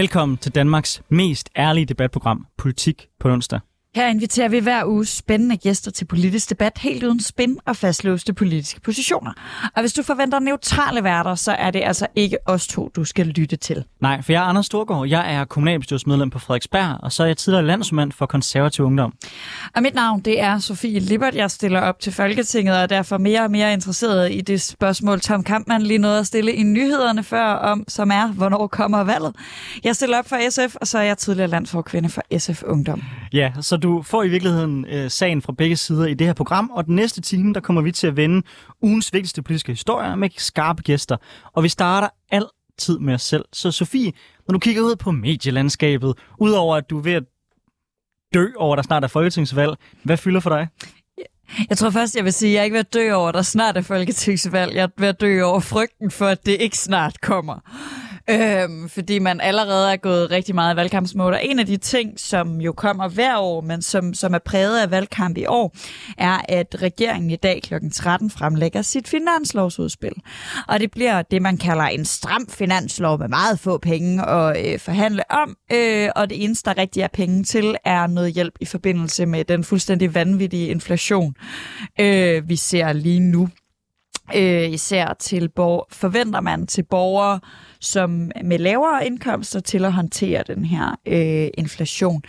Velkommen til Danmarks mest ærlige debatprogram, Politik på onsdag. Her inviterer vi hver uge spændende gæster til politisk debat, helt uden spin og fastlåste politiske positioner. Og hvis du forventer neutrale værter, så er det altså ikke os to, du skal lytte til. Nej, for jeg er Anders Storgård. Jeg er kommunalbestyrelsesmedlem på Frederiksberg, og så er jeg tidligere landsmand for konservativ ungdom. Og mit navn, det er Sofie Lippert. Jeg stiller op til Folketinget, og er derfor mere og mere interesseret i det spørgsmål, Tom Kampmann lige nåede at stille i nyhederne før om, som er, hvornår kommer valget. Jeg stiller op for SF, og så er jeg tidligere landsforkvinde for SF Ungdom. Ja, så du får i virkeligheden øh, sagen fra begge sider i det her program, og den næste time, der kommer vi til at vende ugens vigtigste politiske historier med skarpe gæster. Og vi starter altid med os selv. Så Sofie, når du kigger ud på medielandskabet, udover at du er ved at dø over, at der snart er folketingsvalg, hvad fylder for dig? Jeg tror først, jeg vil sige, at jeg er ikke ved at dø over, at der snart er folketingsvalg. Jeg er ved at dø over frygten for, at det ikke snart kommer. Øhm, fordi man allerede er gået rigtig meget i valgkampsmode. Og en af de ting, som jo kommer hver år, men som, som er præget af valgkamp i år, er, at regeringen i dag kl. 13 fremlægger sit finanslovsudspil. Og det bliver det, man kalder en stram finanslov med meget få penge at øh, forhandle om. Øh, og det eneste, der rigtig er penge til, er noget hjælp i forbindelse med den fuldstændig vanvittige inflation, øh, vi ser lige nu. Øh, især til borg- forventer man til borgere, som med lavere indkomster til at håndtere den her øh, inflation.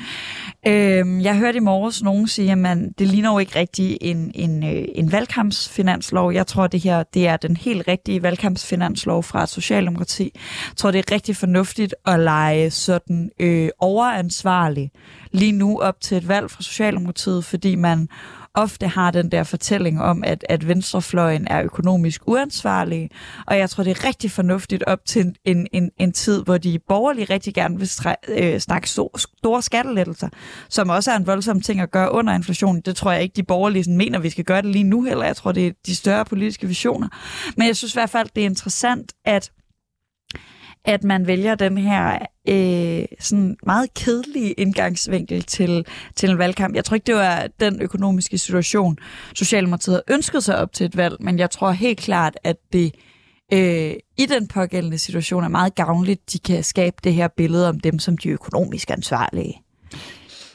Øh, jeg hørte i morges nogen sige, at man, det ligner jo ikke rigtig en, en, øh, en valgkampsfinanslov. Jeg tror, det her det er den helt rigtige valgkampsfinanslov fra Socialdemokrati. Jeg tror, det er rigtig fornuftigt at lege sådan øh, overansvarlig lige nu op til et valg fra Socialdemokratiet, fordi man ofte har den der fortælling om, at, at venstrefløjen er økonomisk uansvarlig. Og jeg tror, det er rigtig fornuftigt op til en, en, en tid, hvor de borgerlige rigtig gerne vil øh, snakke so, store skattelettelser, som også er en voldsom ting at gøre under inflationen. Det tror jeg ikke, de borgerlige sådan mener, vi skal gøre det lige nu heller. Jeg tror, det er de større politiske visioner. Men jeg synes i hvert fald, det er interessant, at at man vælger den her øh, sådan meget kedelige indgangsvinkel til, til en valgkamp. Jeg tror ikke, det var den økonomiske situation, Socialdemokratiet havde ønsket sig op til et valg, men jeg tror helt klart, at det øh, i den pågældende situation er meget gavnligt, de kan skabe det her billede om dem som de økonomisk ansvarlige.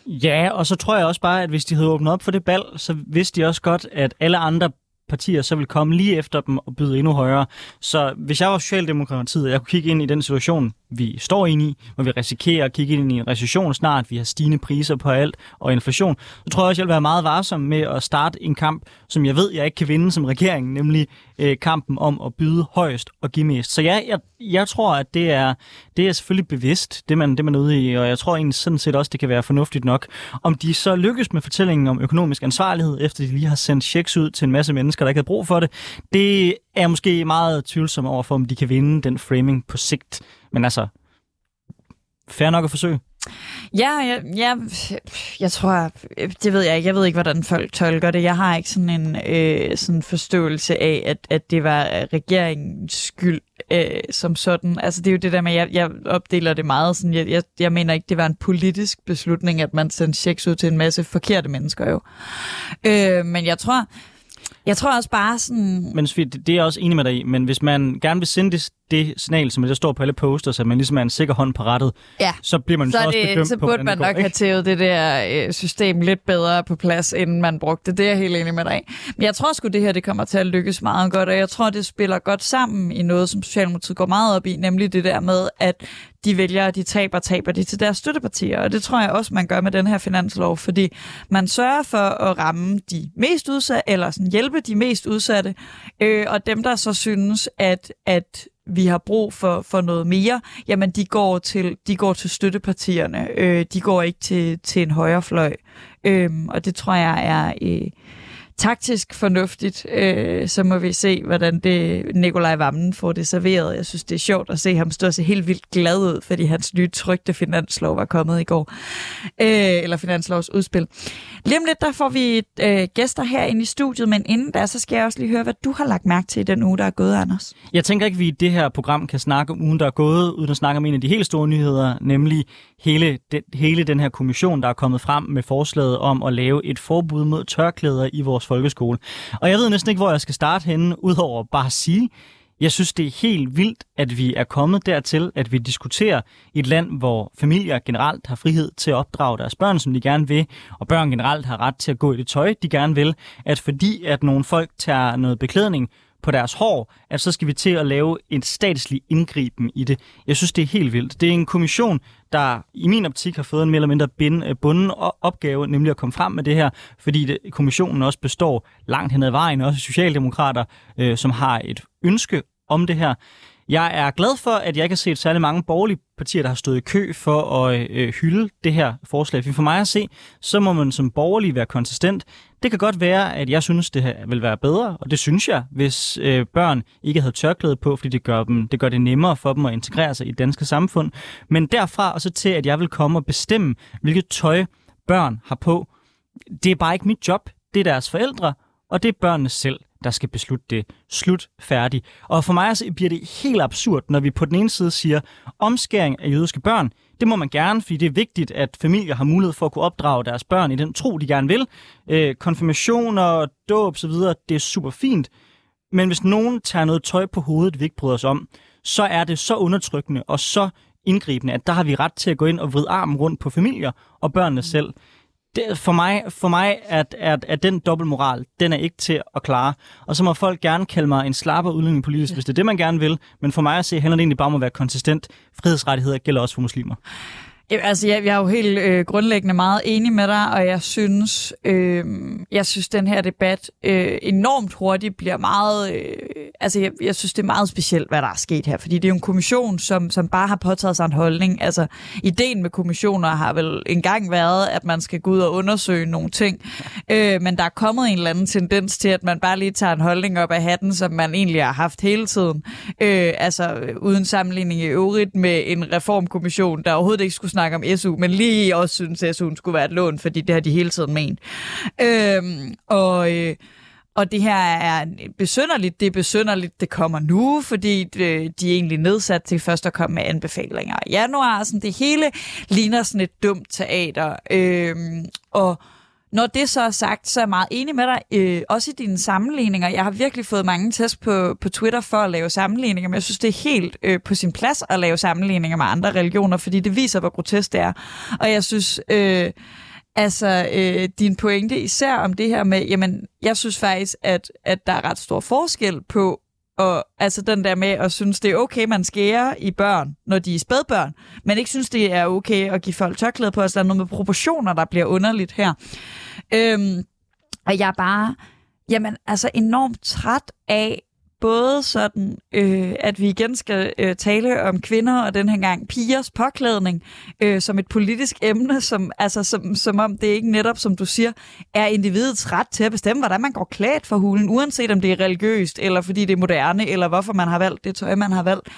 Ja, og så tror jeg også bare, at hvis de havde åbnet op for det valg, så vidste de også godt, at alle andre partier så vil komme lige efter dem og byde endnu højere. Så hvis jeg var Socialdemokratiet, og jeg kunne kigge ind i den situation, vi står ind i, hvor vi risikerer at kigge ind i en recession snart, vi har stigende priser på alt og inflation, så tror jeg også, jeg vil være meget varsom med at starte en kamp, som jeg ved, jeg ikke kan vinde som regering, nemlig øh, kampen om at byde højst og give mest. Så ja, jeg, jeg tror, at det er, det er selvfølgelig bevidst, det man, det man er ude i, og jeg tror egentlig sådan set også, det kan være fornuftigt nok. Om de så lykkes med fortællingen om økonomisk ansvarlighed, efter de lige har sendt checks ud til en masse mennesker, der ikke havde brug for det, det er måske meget tvivlsom overfor, om de kan vinde den framing på sigt. Men altså, fair nok at forsøge. Ja, ja, jeg, jeg tror, det ved jeg ikke. Jeg ved ikke, hvordan folk tolker det. Jeg har ikke sådan en øh, sådan forståelse af, at, at det var regeringens skyld øh, som sådan. Altså det er jo det der med, jeg, jeg opdeler det meget sådan, jeg, jeg, jeg mener ikke, det var en politisk beslutning, at man sendte checks ud til en masse forkerte mennesker jo. Øh, men jeg tror, jeg tror også bare sådan... Men Sofie, det, det er jeg også enig med dig i, men hvis man gerne vil sende det, det signal, som der står på alle posters, at man ligesom er en sikker hånd på rettet, ja. så bliver man så, så også det, bedømt så på, burde man nok have tævet det der øh, system lidt bedre på plads, inden man brugte det. Det er jeg helt enig med dig Men jeg tror sgu, det her det kommer til at lykkes meget godt, og jeg tror, det spiller godt sammen i noget, som Socialdemokratiet går meget op i, nemlig det der med, at de vælger, de taber, taber de til deres støttepartier. Og det tror jeg også, man gør med den her finanslov, fordi man sørger for at ramme de mest udsatte, eller sådan hjælpe de mest udsatte, øh, og dem, der så synes, at, at vi har brug for, for noget mere, jamen de går til, de går til støttepartierne. Øh, de går ikke til, til en højrefløj. Øh, og det tror jeg er... Øh, taktisk fornuftigt, øh, så må vi se, hvordan det Nikolaj Vammen får det serveret. Jeg synes, det er sjovt at se ham stå så helt vildt glad ud, fordi hans nye trygte finanslov var kommet i går. Øh, eller finanslovsudspil. Lige om lidt, der får vi øh, gæster herinde i studiet, men inden da, så skal jeg også lige høre, hvad du har lagt mærke til i den uge, der er gået, Anders. Jeg tænker ikke, at vi i det her program kan snakke om ugen, der er gået, uden at snakke om en af de helt store nyheder, nemlig hele den, hele den her kommission, der er kommet frem med forslaget om at lave et forbud mod tørklæder i vores folkeskole. Og jeg ved næsten ikke, hvor jeg skal starte henne, udover bare at sige, Jeg synes, det er helt vildt, at vi er kommet dertil, at vi diskuterer i et land, hvor familier generelt har frihed til at opdrage deres børn, som de gerne vil, og børn generelt har ret til at gå i det tøj, de gerne vil, at fordi at nogle folk tager noget beklædning på deres hår, at så skal vi til at lave en statslig indgriben i det. Jeg synes, det er helt vildt. Det er en kommission, der i min optik har fået en mere eller mindre øh, bunden opgave, nemlig at komme frem med det her, fordi det, kommissionen også består langt hen ad vejen, også socialdemokrater, øh, som har et ønske om det her. Jeg er glad for, at jeg ikke har set særlig mange borgerlige partier, der har stået i kø for at øh, hylde det her forslag. For, for mig at se, så må man som borgerlig være konsistent. Det kan godt være, at jeg synes, det her vil være bedre, og det synes jeg, hvis øh, børn ikke havde tørklæde på, fordi det gør, dem, det gør det nemmere for dem at integrere sig i det danske samfund. Men derfra og så til, at jeg vil komme og bestemme, hvilket tøj børn har på, det er bare ikke mit job. Det er deres forældre, og det er børnene selv der skal beslutte det. Slut, færdig. Og for mig altså, bliver det helt absurd, når vi på den ene side siger, omskæring af jødiske børn, det må man gerne, fordi det er vigtigt, at familier har mulighed for at kunne opdrage deres børn i den tro, de gerne vil. Øh, konfirmationer, dåb osv., det er super fint. Men hvis nogen tager noget tøj på hovedet, vi ikke bryder os om, så er det så undertrykkende og så indgribende, at der har vi ret til at gå ind og vride armen rundt på familier og børnene selv det, for mig, for mig er, er, er den dobbeltmoral, den er ikke til at klare. Og så må folk gerne kalde mig en slapper udlændingepolitisk, ja. hvis det er det, man gerne vil. Men for mig at se, handler det egentlig bare om at være konsistent. Frihedsrettigheder gælder også for muslimer. Ja, altså, jeg, jeg er jo helt øh, grundlæggende meget enig med dig, og jeg synes, øh, jeg synes den her debat øh, enormt hurtigt bliver meget... Øh, altså, jeg, jeg synes, det er meget specielt, hvad der er sket her, fordi det er jo en kommission, som, som bare har påtaget sig en holdning. Altså, ideen med kommissioner har vel engang været, at man skal gå ud og undersøge nogle ting, øh, men der er kommet en eller anden tendens til, at man bare lige tager en holdning op af hatten, som man egentlig har haft hele tiden. Øh, altså, uden sammenligning i øvrigt med en reformkommission, der overhovedet ikke skulle snakke om SU, men lige også synes, at SU'en skulle være et lån, fordi det har de hele tiden ment. Øhm, og... Øh, og det her er besynderligt. Det er besynderligt, det kommer nu, fordi øh, de er egentlig nedsat til først at komme med anbefalinger i januar. Sådan det hele ligner sådan et dumt teater. Øhm, og når det så er sagt, så er jeg meget enig med dig, øh, også i dine sammenligninger. Jeg har virkelig fået mange test på, på Twitter for at lave sammenligninger, men jeg synes, det er helt øh, på sin plads at lave sammenligninger med andre religioner, fordi det viser, hvor grotesk det er. Og jeg synes... Øh, Altså, øh, din pointe især om det her med, jamen, jeg synes faktisk, at, at der er ret stor forskel på, og altså den der med at synes, det er okay, man skærer i børn, når de er spædbørn, men ikke synes, det er okay at give folk tørklæde på, altså der er noget med proportioner, der bliver underligt her. Øhm, og jeg er bare, jamen altså enormt træt af, både sådan, øh, at vi igen skal øh, tale om kvinder og den her gang pigers påklædning øh, som et politisk emne, som, altså, som, som om det ikke netop, som du siger, er individets ret til at bestemme, hvordan man går klædt for hulen, uanset om det er religiøst, eller fordi det er moderne, eller hvorfor man har valgt det tøj, man har valgt.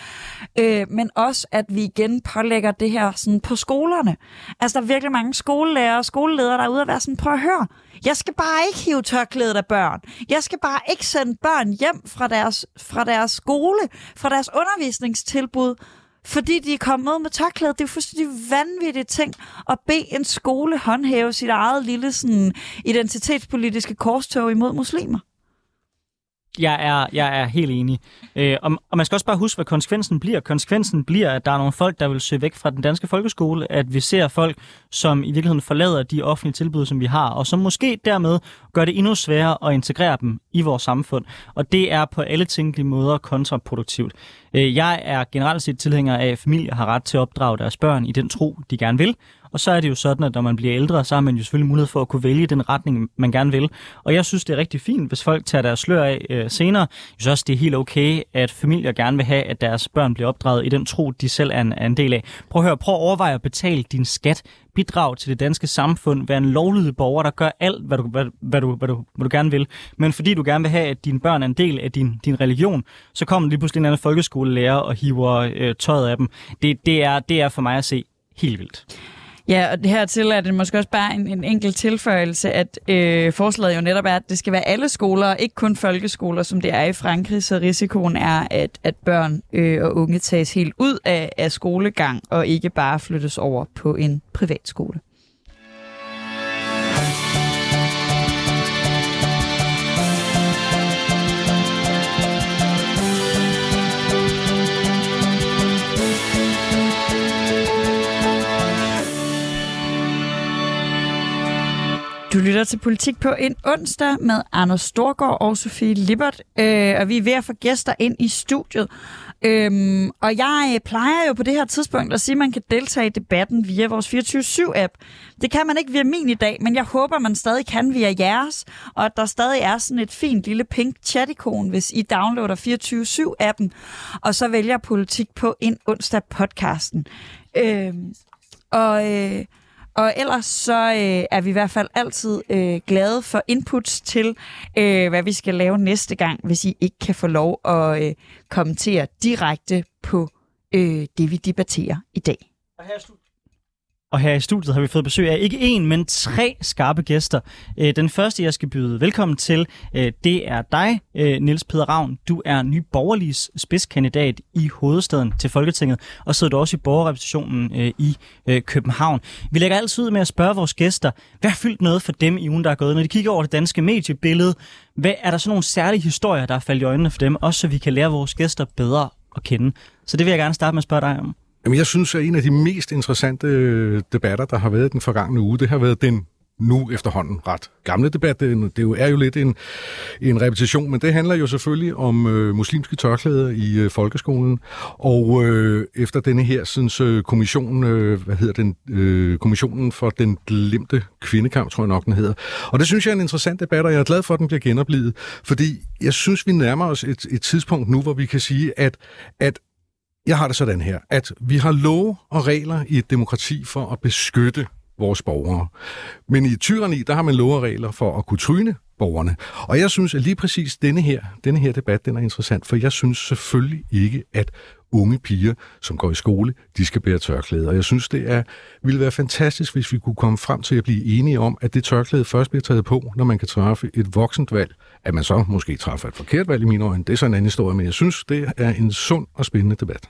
Øh, men også, at vi igen pålægger det her sådan på skolerne. Altså, der er virkelig mange skolelærer og skoleledere, der er ude at være sådan, prøv at høre, jeg skal bare ikke hive tørklædet af børn. Jeg skal bare ikke sende børn hjem fra deres, fra deres skole, fra deres undervisningstilbud, fordi de er kommet med tørklæde. Det er jo fuldstændig vanvittige ting at bede en skole håndhæve sit eget lille sådan, identitetspolitiske korstog imod muslimer. Jeg er, jeg er helt enig. Øh, og, og man skal også bare huske, hvad konsekvensen bliver. Konsekvensen bliver, at der er nogle folk, der vil søge væk fra den danske folkeskole, at vi ser folk, som i virkeligheden forlader de offentlige tilbud, som vi har, og som måske dermed gør det endnu sværere at integrere dem i vores samfund. Og det er på alle tænkelige måder kontraproduktivt. Øh, jeg er generelt set tilhænger af, at familier har ret til at opdrage deres børn i den tro, de gerne vil, og så er det jo sådan, at når man bliver ældre, så har man jo selvfølgelig mulighed for at kunne vælge den retning, man gerne vil. Og jeg synes, det er rigtig fint, hvis folk tager deres slør af øh, senere. Jeg synes også, det er helt okay, at familier gerne vil have, at deres børn bliver opdraget i den tro, de selv er en, er en del af. Prøv at høre, prøv at overveje at betale din skat bidrag til det danske samfund, være en lovlydig borger, der gør alt, hvad du, hvad, hvad, du, hvad, du, hvad du gerne vil. Men fordi du gerne vil have, at dine børn er en del af din, din religion, så kommer lige pludselig en anden folkeskolelærer og hiver øh, tøjet af dem. Det, det, er, det er for mig at se helt vildt. Ja, og hertil er det måske også bare en, en enkelt tilføjelse, at øh, forslaget jo netop er, at det skal være alle skoler, ikke kun folkeskoler, som det er i Frankrig, så risikoen er, at, at børn øh, og unge tages helt ud af, af skolegang og ikke bare flyttes over på en privatskole. Du lytter til Politik på en onsdag med Anders Storgård og Sofie Lippert, øh, og vi er ved at få gæster ind i studiet. Øhm, og jeg øh, plejer jo på det her tidspunkt at sige, at man kan deltage i debatten via vores 24-7-app. Det kan man ikke via min i dag, men jeg håber, man stadig kan via jeres, og at der stadig er sådan et fint lille pink chat-ikon, hvis I downloader 24-7-appen, og så vælger politik på en onsdag podcasten. Øhm, og... Øh, og ellers så øh, er vi i hvert fald altid øh, glade for inputs til, øh, hvad vi skal lave næste gang, hvis I ikke kan få lov at øh, kommentere direkte på øh, det, vi debatterer i dag. Og her og her i studiet har vi fået besøg af ikke en, men tre skarpe gæster. Øh, den første, jeg skal byde velkommen til, øh, det er dig, øh, Niels Peder Ravn. Du er ny borgerligs spidskandidat i hovedstaden til Folketinget, og sidder du også i borgerrepræsentationen i København. Vi lægger altid ud med at spørge vores gæster, hvad har fyldt noget for dem i ugen, der er gået? Når de kigger over det danske mediebillede, hvad er der så nogle særlige historier, der er faldet i øjnene for dem, også så vi kan lære vores gæster bedre at kende? Så det vil jeg gerne starte med at spørge dig om. Jamen, jeg synes, at en af de mest interessante øh, debatter, der har været den forgangne uge, det har været den nu efterhånden ret gamle debat. Det er jo, er jo lidt en, en repetition, men det handler jo selvfølgelig om øh, muslimske tørklæder i øh, folkeskolen. Og øh, efter denne her synes, øh, kommission, øh, hvad hedder den, øh, kommissionen for den glemte kvindekamp, tror jeg nok den hedder. Og det synes jeg er en interessant debat, og jeg er glad for, at den bliver genoplevet, fordi jeg synes, vi nærmer os et, et tidspunkt nu, hvor vi kan sige, at, at jeg har det sådan her, at vi har love og regler i et demokrati for at beskytte vores borgere. Men i tyranni, der har man love og regler for at kunne tryne borgerne. Og jeg synes, at lige præcis denne her, denne her debat, den er interessant, for jeg synes selvfølgelig ikke, at unge piger, som går i skole, de skal bære tørklæder. Og jeg synes, det er, ville være fantastisk, hvis vi kunne komme frem til at blive enige om, at det tørklæde først bliver taget på, når man kan træffe et voksent valg. At man så måske træffer et forkert valg i mine øjne, det er så en anden historie, men jeg synes, det er en sund og spændende debat.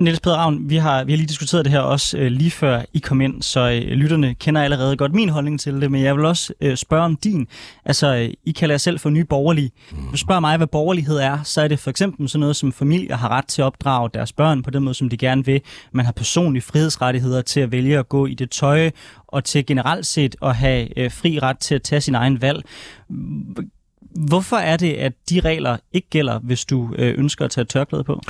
Niels Peder Ravn, vi har, vi har lige diskuteret det her også øh, lige før I kom ind, så øh, lytterne kender allerede godt min holdning til det, men jeg vil også øh, spørge om din. Altså, øh, I kalder jer selv for nye borgerlige. Hvis du spørger mig, hvad borgerlighed er, så er det for eksempel sådan noget, som familier har ret til at opdrage deres børn på den måde, som de gerne vil. Man har personlige frihedsrettigheder til at vælge at gå i det tøj, og til generelt set at have øh, fri ret til at tage sin egen valg. Hvorfor er det, at de regler ikke gælder, hvis du øh, ønsker at tage et tørklæde på?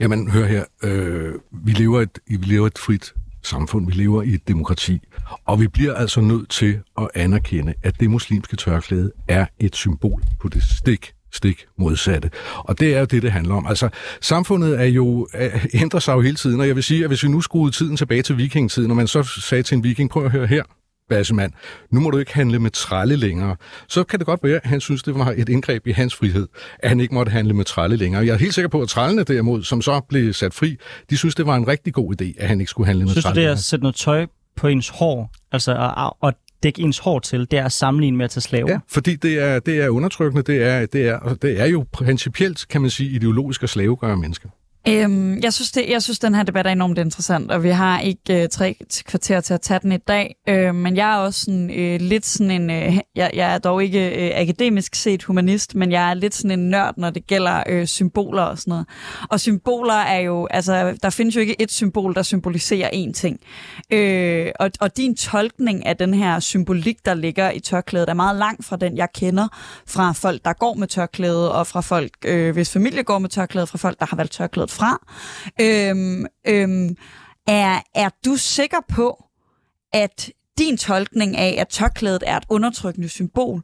Jamen, hør her. Øh, vi, lever et, vi lever et frit samfund. Vi lever i et demokrati. Og vi bliver altså nødt til at anerkende, at det muslimske tørklæde er et symbol på det stik stik modsatte. Og det er jo det, det handler om. Altså, samfundet er jo, ændrer sig jo hele tiden, og jeg vil sige, at hvis vi nu skruede tiden tilbage til vikingetiden, og man så sagde til en viking, prøv at høre her, Bassemand, nu må du ikke handle med trælle længere. Så kan det godt være, at han synes, det var et indgreb i hans frihed, at han ikke måtte handle med trælle længere. Jeg er helt sikker på, at trællene derimod, som så blev sat fri, de synes, det var en rigtig god idé, at han ikke skulle handle med synes trælle Synes du, det er at sætte noget tøj på ens hår, altså at, at dække ens hår til, det er at sammenligne med at tage slave? Ja, fordi det er, det er undertrykkende, det er, det, er, det er jo principielt, kan man sige, ideologisk at slavegøre mennesker. Øhm, jeg, synes det, jeg synes, den her debat er enormt interessant, og vi har ikke øh, tre kvarter til at tage den i dag. Øh, men jeg er også sådan, øh, lidt sådan en... Øh, jeg, jeg er dog ikke øh, akademisk set humanist, men jeg er lidt sådan en nørd, når det gælder øh, symboler og sådan noget. Og symboler er jo... Altså, der findes jo ikke et symbol, der symboliserer én ting. Øh, og, og din tolkning af den her symbolik, der ligger i tørklædet, er meget langt fra den, jeg kender fra folk, der går med tørklæde, og fra folk, øh, hvis familie går med tørklæde, fra folk, der har valgt tørklædet fra. Øhm, øhm, er, er du sikker på, at din tolkning af, at tørklædet er et undertrykkende symbol,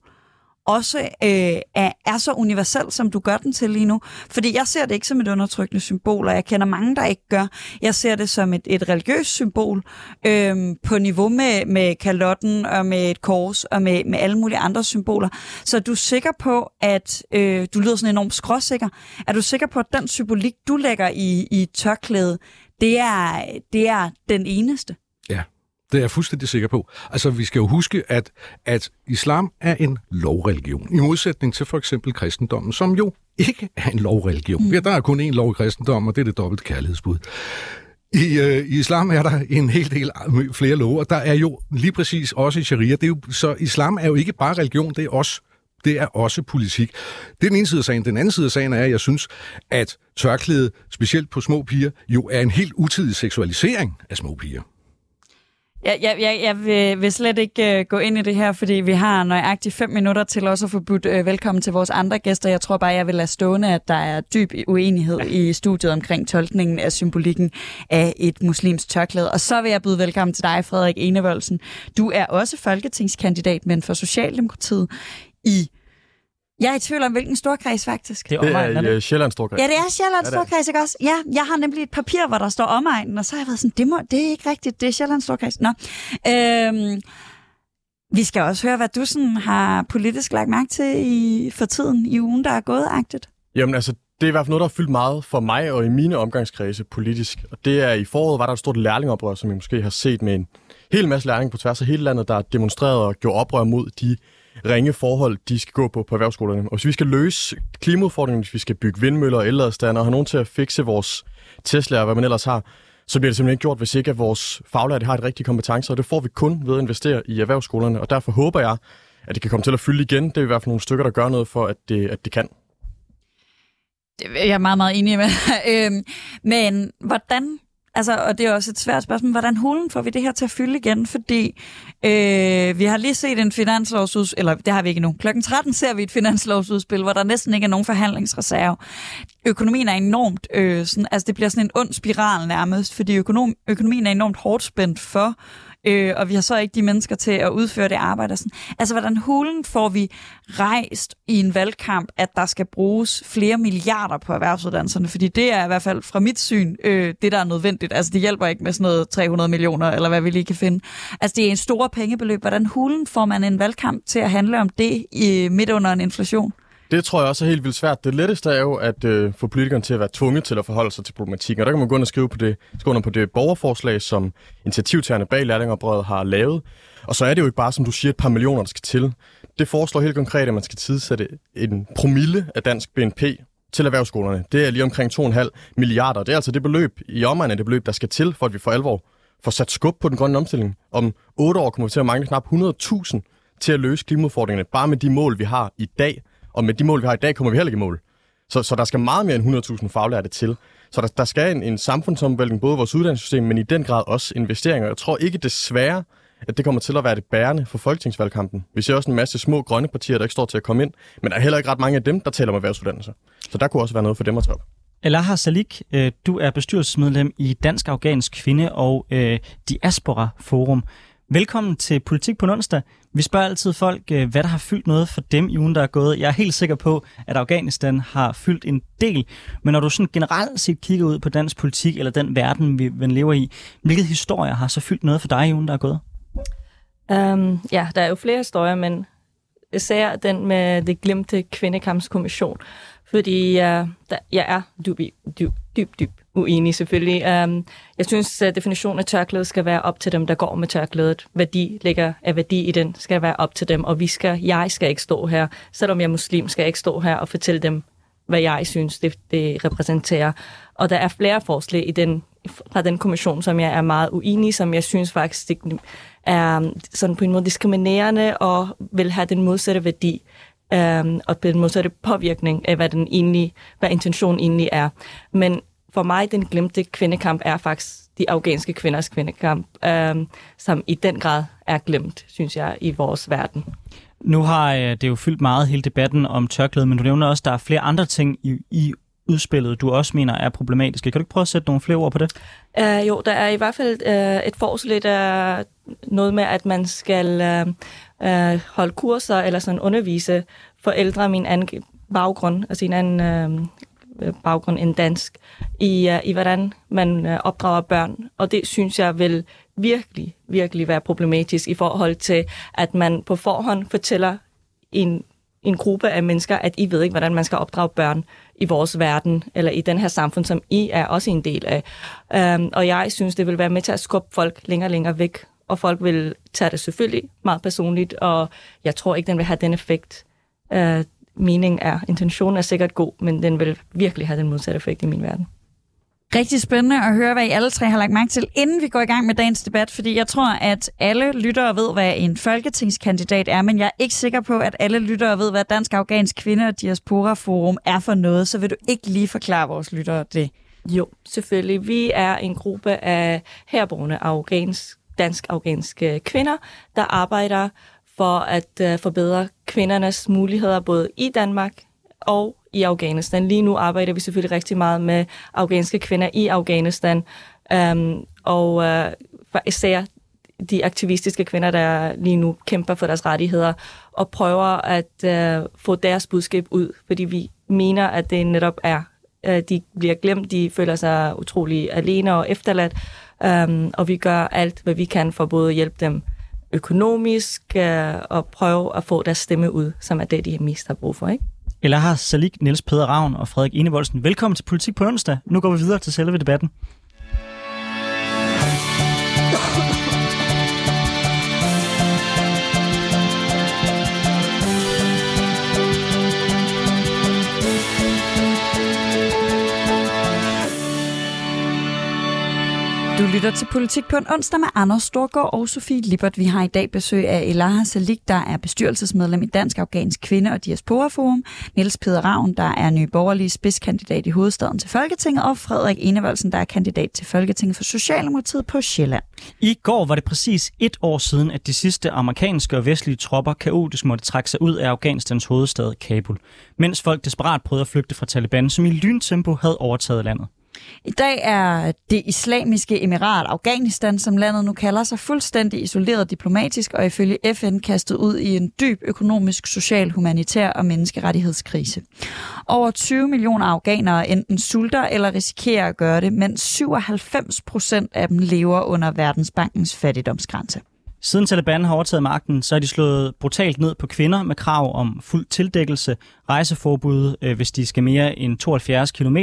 også øh, er, er så universel, som du gør den til lige nu. Fordi jeg ser det ikke som et undertrykkende symbol, og jeg kender mange, der ikke gør. Jeg ser det som et, et religiøst symbol øh, på niveau med, med kalotten og med et kors og med, med alle mulige andre symboler. Så er du sikker på, at øh, du lyder sådan enormt skråsikker. Er du sikker på, at den symbolik, du lægger i, i tørklædet, det er, det er den eneste? Ja, det er jeg fuldstændig sikker på. Altså, vi skal jo huske, at, at islam er en lovreligion, i modsætning til for eksempel kristendommen, som jo ikke er en lovreligion. Mm. Ja, der er kun én lov i kristendom, og det er det dobbelte kærlighedsbud. I, øh, I islam er der en hel del flere love, og der er jo lige præcis også i sharia. Det er jo, så islam er jo ikke bare religion, det er også det er også politik. Det er den ene side af sagen. Den anden side af sagen er, at jeg synes, at tørklædet, specielt på små piger, jo er en helt utidig seksualisering af små piger. Jeg, jeg, jeg, jeg vil, vil slet ikke øh, gå ind i det her, fordi vi har nøjagtigt fem minutter til også at få budt øh, velkommen til vores andre gæster. Jeg tror bare, jeg vil lade stående, at der er dyb uenighed i studiet omkring tolkningen af symbolikken af et muslims tørklæde. Og så vil jeg byde velkommen til dig, Frederik Enevoldsen. Du er også folketingskandidat, men for Socialdemokratiet i jeg er i tvivl om, hvilken storkreds faktisk. Det er, Det omegn, er er det? øh, Sjællands Storkreds. Ja, det er Sjællands Ja. Storkreds, ikke også? Ja, jeg har nemlig et papir, hvor der står omegnen, og så har jeg været sådan, det, må, det er ikke rigtigt, det er Sjællands Storkreds. Nå. Øhm, vi skal også høre, hvad du sådan har politisk lagt mærke til i, for tiden i ugen, der er gået-agtigt. Jamen altså, det er i hvert fald noget, der har fyldt meget for mig og i mine omgangskredse politisk. Og det er i foråret, var der et stort lærlingoprør, som I måske har set med en hel masse lærlinge på tværs af hele landet, der har demonstreret og gjort oprør mod de ringe forhold, de skal gå på på erhvervsskolerne. Og hvis vi skal løse klimaudfordringen, hvis vi skal bygge vindmøller og elladestander og have nogen til at fikse vores Tesla og hvad man ellers har, så bliver det simpelthen ikke gjort, hvis ikke at vores faglærte har et rigtige kompetencer, og det får vi kun ved at investere i erhvervsskolerne. Og derfor håber jeg, at det kan komme til at fylde igen. Det er i hvert fald nogle stykker, der gør noget for, at det, at det kan. Det er jeg meget, meget enig med. Øhm, men hvordan, altså, og det er også et svært spørgsmål, hvordan hulen får vi det her til at fylde igen? Fordi øh, vi har lige set en finanslovsudspil, eller det har vi ikke nu. Klokken 13 ser vi et finanslovsudspil, hvor der næsten ikke er nogen forhandlingsreserve. Økonomien er enormt, øh, sådan, altså det bliver sådan en ond spiral nærmest, fordi økonom, økonomien er enormt hårdt spændt for, øh, og vi har så ikke de mennesker til at udføre det arbejde. Og sådan. Altså, hvordan hulen får vi rejst i en valgkamp, at der skal bruges flere milliarder på erhvervsuddannelserne? Fordi det er i hvert fald fra mit syn øh, det, der er nødvendigt. Altså, det hjælper ikke med sådan noget 300 millioner, eller hvad vi lige kan finde. Altså, det er en stor pengebeløb. Hvordan hulen får man en valgkamp til at handle om det i, midt under en inflation? Det tror jeg også er helt vildt svært. Det letteste er jo at øh, få politikerne til at være tvunget til at forholde sig til problematikken. Og der kan man gå ind og skrive på det, skrive under på det borgerforslag, som initiativtagerne bag lærlingeoprøret har lavet. Og så er det jo ikke bare, som du siger, et par millioner, der skal til. Det foreslår helt konkret, at man skal tidsætte en promille af dansk BNP til erhvervsskolerne. Det er lige omkring 2,5 milliarder. Det er altså det beløb i omegnen af det beløb, der skal til, for at vi for alvor får sat skub på den grønne omstilling. Om 8 år kommer vi til at mangle knap 100.000 til at løse klimaudfordringerne, bare med de mål, vi har i dag. Og med de mål, vi har i dag, kommer vi heller ikke i mål. Så, så der skal meget mere end 100.000 faglærte til. Så der, der skal en, en samfundsomvæltning, både i vores uddannelsessystem, men i den grad også investeringer. Jeg tror ikke desværre, at det kommer til at være det bærende for folketingsvalgkampen. Vi ser også en masse små grønne partier, der ikke står til at komme ind, men der er heller ikke ret mange af dem, der taler om erhvervsuddannelser. Så der kunne også være noget for dem at tage op. Elaha Salik, øh, du er bestyrelsesmedlem i Dansk Afghansk Kvinde og øh, Diaspora Forum. Velkommen til Politik på onsdag. Vi spørger altid folk, øh, hvad der har fyldt noget for dem i ugen, der er gået. Jeg er helt sikker på, at Afghanistan har fyldt en del. Men når du sådan generelt set kigger ud på dansk politik, eller den verden, vi vi lever i, hvilke historier har så fyldt noget for dig i ugen, der er gået? Um, ja, der er jo flere historier, men især den med det glemte kvindekampskommission. Fordi uh, der, jeg er dubi, du, dybt, dybt uenig selvfølgelig. Um, jeg synes, at definitionen af tørklædet skal være op til dem, der går med tørklædet. Værdi ligger af værdi i den, skal være op til dem. Og vi skal, jeg skal ikke stå her, selvom jeg er muslim, skal jeg ikke stå her og fortælle dem, hvad jeg synes, det, det repræsenterer. Og der er flere forslag i den, fra den kommission, som jeg er meget uenig i, som jeg synes faktisk er mm, sådan på en måde diskriminerende og vil have den modsatte værdi um, og den modsatte påvirkning af, hvad, den egentlig, hvad intentionen egentlig er. Men for mig, den glemte kvindekamp er faktisk de afghanske kvinders kvindekamp, øh, som i den grad er glemt, synes jeg, i vores verden. Nu har øh, det jo fyldt meget hele debatten om tørklæde, men du nævner også, at der er flere andre ting i, i udspillet, du også mener er problematiske. Kan du ikke prøve at sætte nogle flere ord på det? Uh, jo, der er i hvert fald uh, et forslag, der uh, noget med, at man skal uh, uh, holde kurser eller sådan undervise forældre min anden baggrund, altså en anden uh, baggrund end dansk, i, uh, i hvordan man uh, opdrager børn. Og det synes jeg vil virkelig, virkelig være problematisk i forhold til, at man på forhånd fortæller en, en gruppe af mennesker, at I ved ikke, hvordan man skal opdrage børn i vores verden, eller i den her samfund, som I er også en del af. Um, og jeg synes, det vil være med til at skubbe folk længere og længere væk, og folk vil tage det selvfølgelig meget personligt, og jeg tror ikke, den vil have den effekt. Øh, uh, mening er, intentionen er sikkert god, men den vil virkelig have den modsatte effekt i min verden. Rigtig spændende at høre, hvad I alle tre har lagt mærke til, inden vi går i gang med dagens debat, fordi jeg tror, at alle lyttere ved, hvad en folketingskandidat er, men jeg er ikke sikker på, at alle lyttere ved, hvad Dansk Afghansk Kvinde- og Diaspora Forum er for noget, så vil du ikke lige forklare vores lyttere det? Jo, selvfølgelig. Vi er en gruppe af herboende afghansk dansk-afghanske kvinder, der arbejder for at øh, forbedre kvindernes muligheder både i Danmark og i Afghanistan. Lige nu arbejder vi selvfølgelig rigtig meget med afghanske kvinder i Afghanistan, um, og uh, især de aktivistiske kvinder, der lige nu kæmper for deres rettigheder, og prøver at uh, få deres budskab ud, fordi vi mener, at det netop er, uh, de bliver glemt, de føler sig utrolig alene og efterladt, um, og vi gør alt, hvad vi kan for både at hjælpe dem økonomisk øh, og prøve at få deres stemme ud, som er det, de mest har brug for. Ikke? Eller har Salik, Niels Peder Ravn og Frederik Enevoldsen. Velkommen til Politik på onsdag. Nu går vi videre til selve debatten. Lytter til Politik på en onsdag med Anders Storgård og Sofie Lippert. Vi har i dag besøg af Elaha Salik, der er bestyrelsesmedlem i Dansk Afghansk Kvinde- og Diaspora Forum, Niels Peder Ravn, der er ny borgerlig spidskandidat i hovedstaden til Folketinget, og Frederik Enevoldsen, der er kandidat til Folketinget for Socialdemokratiet på Sjælland. I går var det præcis et år siden, at de sidste amerikanske og vestlige tropper kaotisk måtte trække sig ud af Afghanistans hovedstad Kabul, mens folk desperat prøvede at flygte fra Taliban, som i lyntempo havde overtaget landet. I dag er det islamiske emirat Afghanistan, som landet nu kalder sig, fuldstændig isoleret diplomatisk og ifølge FN kastet ud i en dyb økonomisk, social, humanitær og menneskerettighedskrise. Over 20 millioner afghanere enten sulter eller risikerer at gøre det, mens 97 procent af dem lever under Verdensbankens fattigdomsgrænse. Siden Taliban har overtaget magten, så har de slået brutalt ned på kvinder med krav om fuld tildækkelse, rejseforbud, øh, hvis de skal mere end 72 km,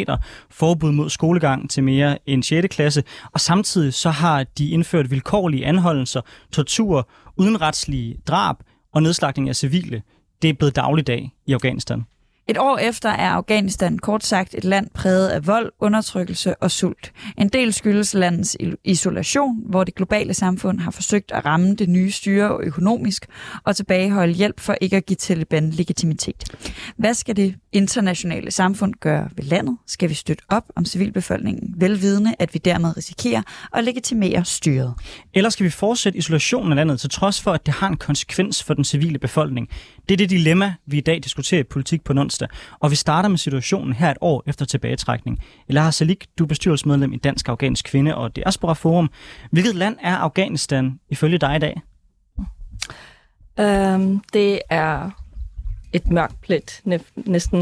forbud mod skolegang til mere end 6. klasse, og samtidig så har de indført vilkårlige anholdelser, tortur, udenretslige drab og nedslagning af civile. Det er blevet dagligdag i Afghanistan. Et år efter er Afghanistan kort sagt et land præget af vold, undertrykkelse og sult. En del skyldes landets isolation, hvor det globale samfund har forsøgt at ramme det nye styre økonomisk og tilbageholde hjælp for ikke at give Taliban legitimitet. Hvad skal det internationale samfund gøre ved landet? Skal vi støtte op om civilbefolkningen, velvidende at vi dermed risikerer at legitimere styret? Eller skal vi fortsætte isolationen af landet, til trods for, at det har en konsekvens for den civile befolkning? Det er det dilemma, vi i dag diskuterer i politik på onsdag. Og vi starter med situationen her et år efter tilbagetrækning. Eller Salik, du er bestyrelsesmedlem i Dansk Afghansk Kvinde og Diaspora Forum. Hvilket land er Afghanistan ifølge dig i dag? Um, det er et mørkt plet næsten.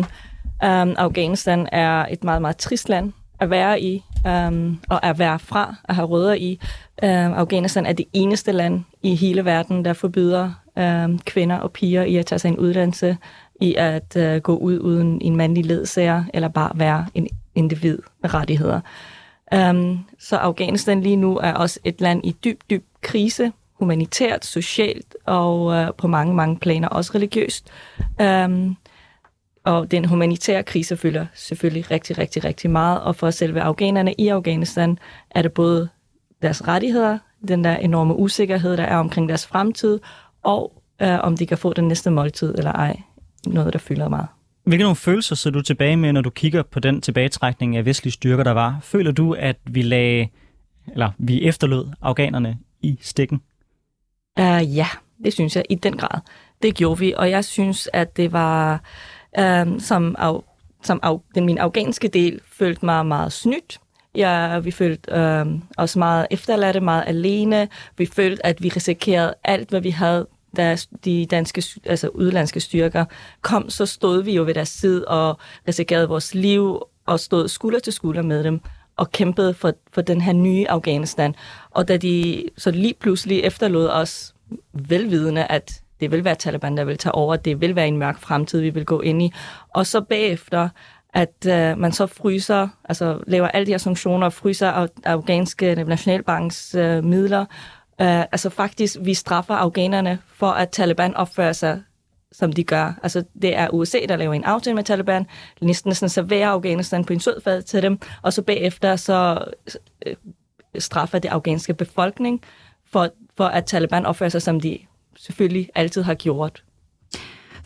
Um, Afghanistan er et meget, meget trist land at være i um, og at være fra, at have rødder i. Um, Afghanistan er det eneste land i hele verden, der forbyder um, kvinder og piger i at tage sig en uddannelse, i at øh, gå ud uden en mandlig ledsager, eller bare være en individ med rettigheder. Um, så Afghanistan lige nu er også et land i dyb, dyb krise, humanitært, socialt og uh, på mange, mange planer, også religiøst. Um, og den humanitære krise fylder selvfølgelig rigtig, rigtig, rigtig meget. Og for selve afghanerne i Afghanistan er det både deres rettigheder, den der enorme usikkerhed, der er omkring deres fremtid, og uh, om de kan få den næste måltid eller ej. Noget, der fylder meget. Hvilke nogle følelser sidder du tilbage med, når du kigger på den tilbagetrækning af vestlige styrker, der var? Føler du, at vi lagde, eller vi efterlod afghanerne i stikken? Uh, ja, det synes jeg i den grad. Det gjorde vi, og jeg synes, at det var, uh, som, af, som af, den min afghanske del, følte mig meget snydt. Ja, vi følte uh, os meget efterladte, meget alene. Vi følte, at vi risikerede alt, hvad vi havde da de danske, altså udlandske styrker kom, så stod vi jo ved deres side og risikerede vores liv og stod skulder til skulder med dem og kæmpede for, for den her nye Afghanistan. Og da de så lige pludselig efterlod os velvidende, at det vil være Taliban, der vil tage over, det vil være en mørk fremtid, vi vil gå ind i. Og så bagefter, at øh, man så fryser, altså laver alle de her sanktioner fryser af afghanske nationalbanks øh, midler, Uh, altså faktisk, vi straffer afghanerne for, at Taliban opfører sig, som de gør. Altså det er USA, der laver en aftale med Taliban, næsten sådan serverer Afghanistan på en sødfad til dem, og så bagefter så uh, straffer det afghanske befolkning for, for, at Taliban opfører sig, som de selvfølgelig altid har gjort.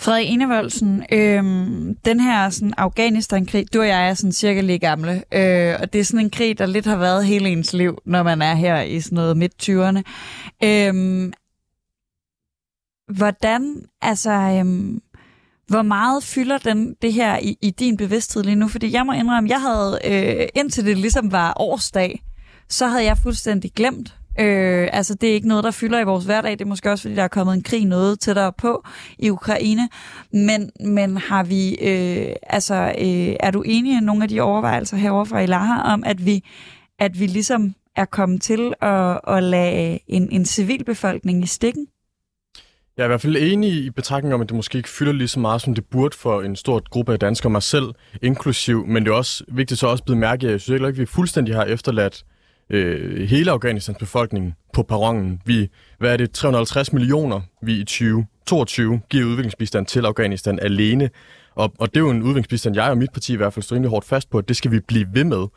Frederik Enevoldsen, øhm, den her sådan, Afghanistan-krig, du og jeg er sådan cirka lige gamle, øh, og det er sådan en krig, der lidt har været hele ens liv, når man er her i sådan noget midt-20'erne. Øhm, hvordan, altså, øhm, hvor meget fylder den, det her i, i din bevidsthed lige nu? Fordi jeg må indrømme, jeg havde, øh, indtil det ligesom var årsdag, så havde jeg fuldstændig glemt, Øh, altså, det er ikke noget, der fylder i vores hverdag. Det er måske også, fordi der er kommet en krig noget tættere på i Ukraine. Men, men har vi, øh, altså, øh, er du enig i nogle af de overvejelser herovre fra Ilaha om, at vi, at vi ligesom er kommet til at, at lade en, en civilbefolkning i stikken? Jeg er i hvert fald enig i betragtningen om, at det måske ikke fylder lige så meget, som det burde for en stor gruppe af danskere, mig selv inklusiv. Men det er også vigtigt så også blevet mærke, at jeg synes ikke, at vi fuldstændig har efterladt øh, hele Afghanistans befolkning på perronen. Vi, hvad er det, 350 millioner, vi i 2022 giver udviklingsbistand til Afghanistan alene. Og, og det er jo en udviklingsbistand, jeg og mit parti i hvert fald står rimelig hårdt fast på, at det skal vi blive ved med.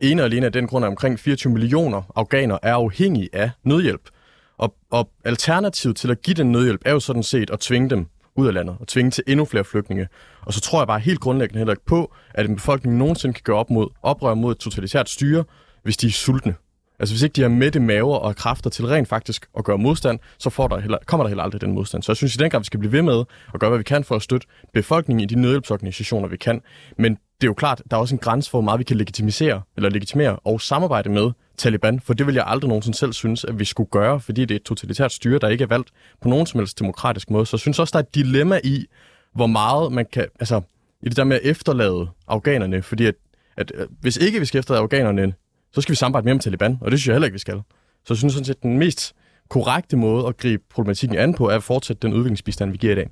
En og alene af den grund, at omkring 24 millioner afghanere er afhængige af nødhjælp. Og, og alternativet til at give den nødhjælp er jo sådan set at tvinge dem ud af landet og tvinge til endnu flere flygtninge. Og så tror jeg bare helt grundlæggende heller ikke på, at en befolkning nogensinde kan gøre op mod, oprør mod et totalitært styre, hvis de er sultne. Altså hvis ikke de har mætte maver og kræfter til rent faktisk at gøre modstand, så får der heller, kommer der heller aldrig den modstand. Så jeg synes i den grad, vi skal blive ved med at gøre, hvad vi kan for at støtte befolkningen i de nødhjælpsorganisationer, vi kan. Men det er jo klart, der er også en grænse for, hvor meget vi kan legitimisere, eller legitimere og samarbejde med Taliban, for det vil jeg aldrig nogensinde selv synes, at vi skulle gøre, fordi det er et totalitært styre, der ikke er valgt på nogen som helst demokratisk måde. Så jeg synes også, der er et dilemma i, hvor meget man kan, altså i det der med at efterlade afghanerne, fordi at, at, at hvis ikke vi skal efterlade afghanerne så skal vi samarbejde mere med Taliban, og det synes jeg heller ikke, vi skal. Så jeg synes sådan set, at den mest korrekte måde at gribe problematikken an på, er at fortsætte den udviklingsbistand, vi giver i dag.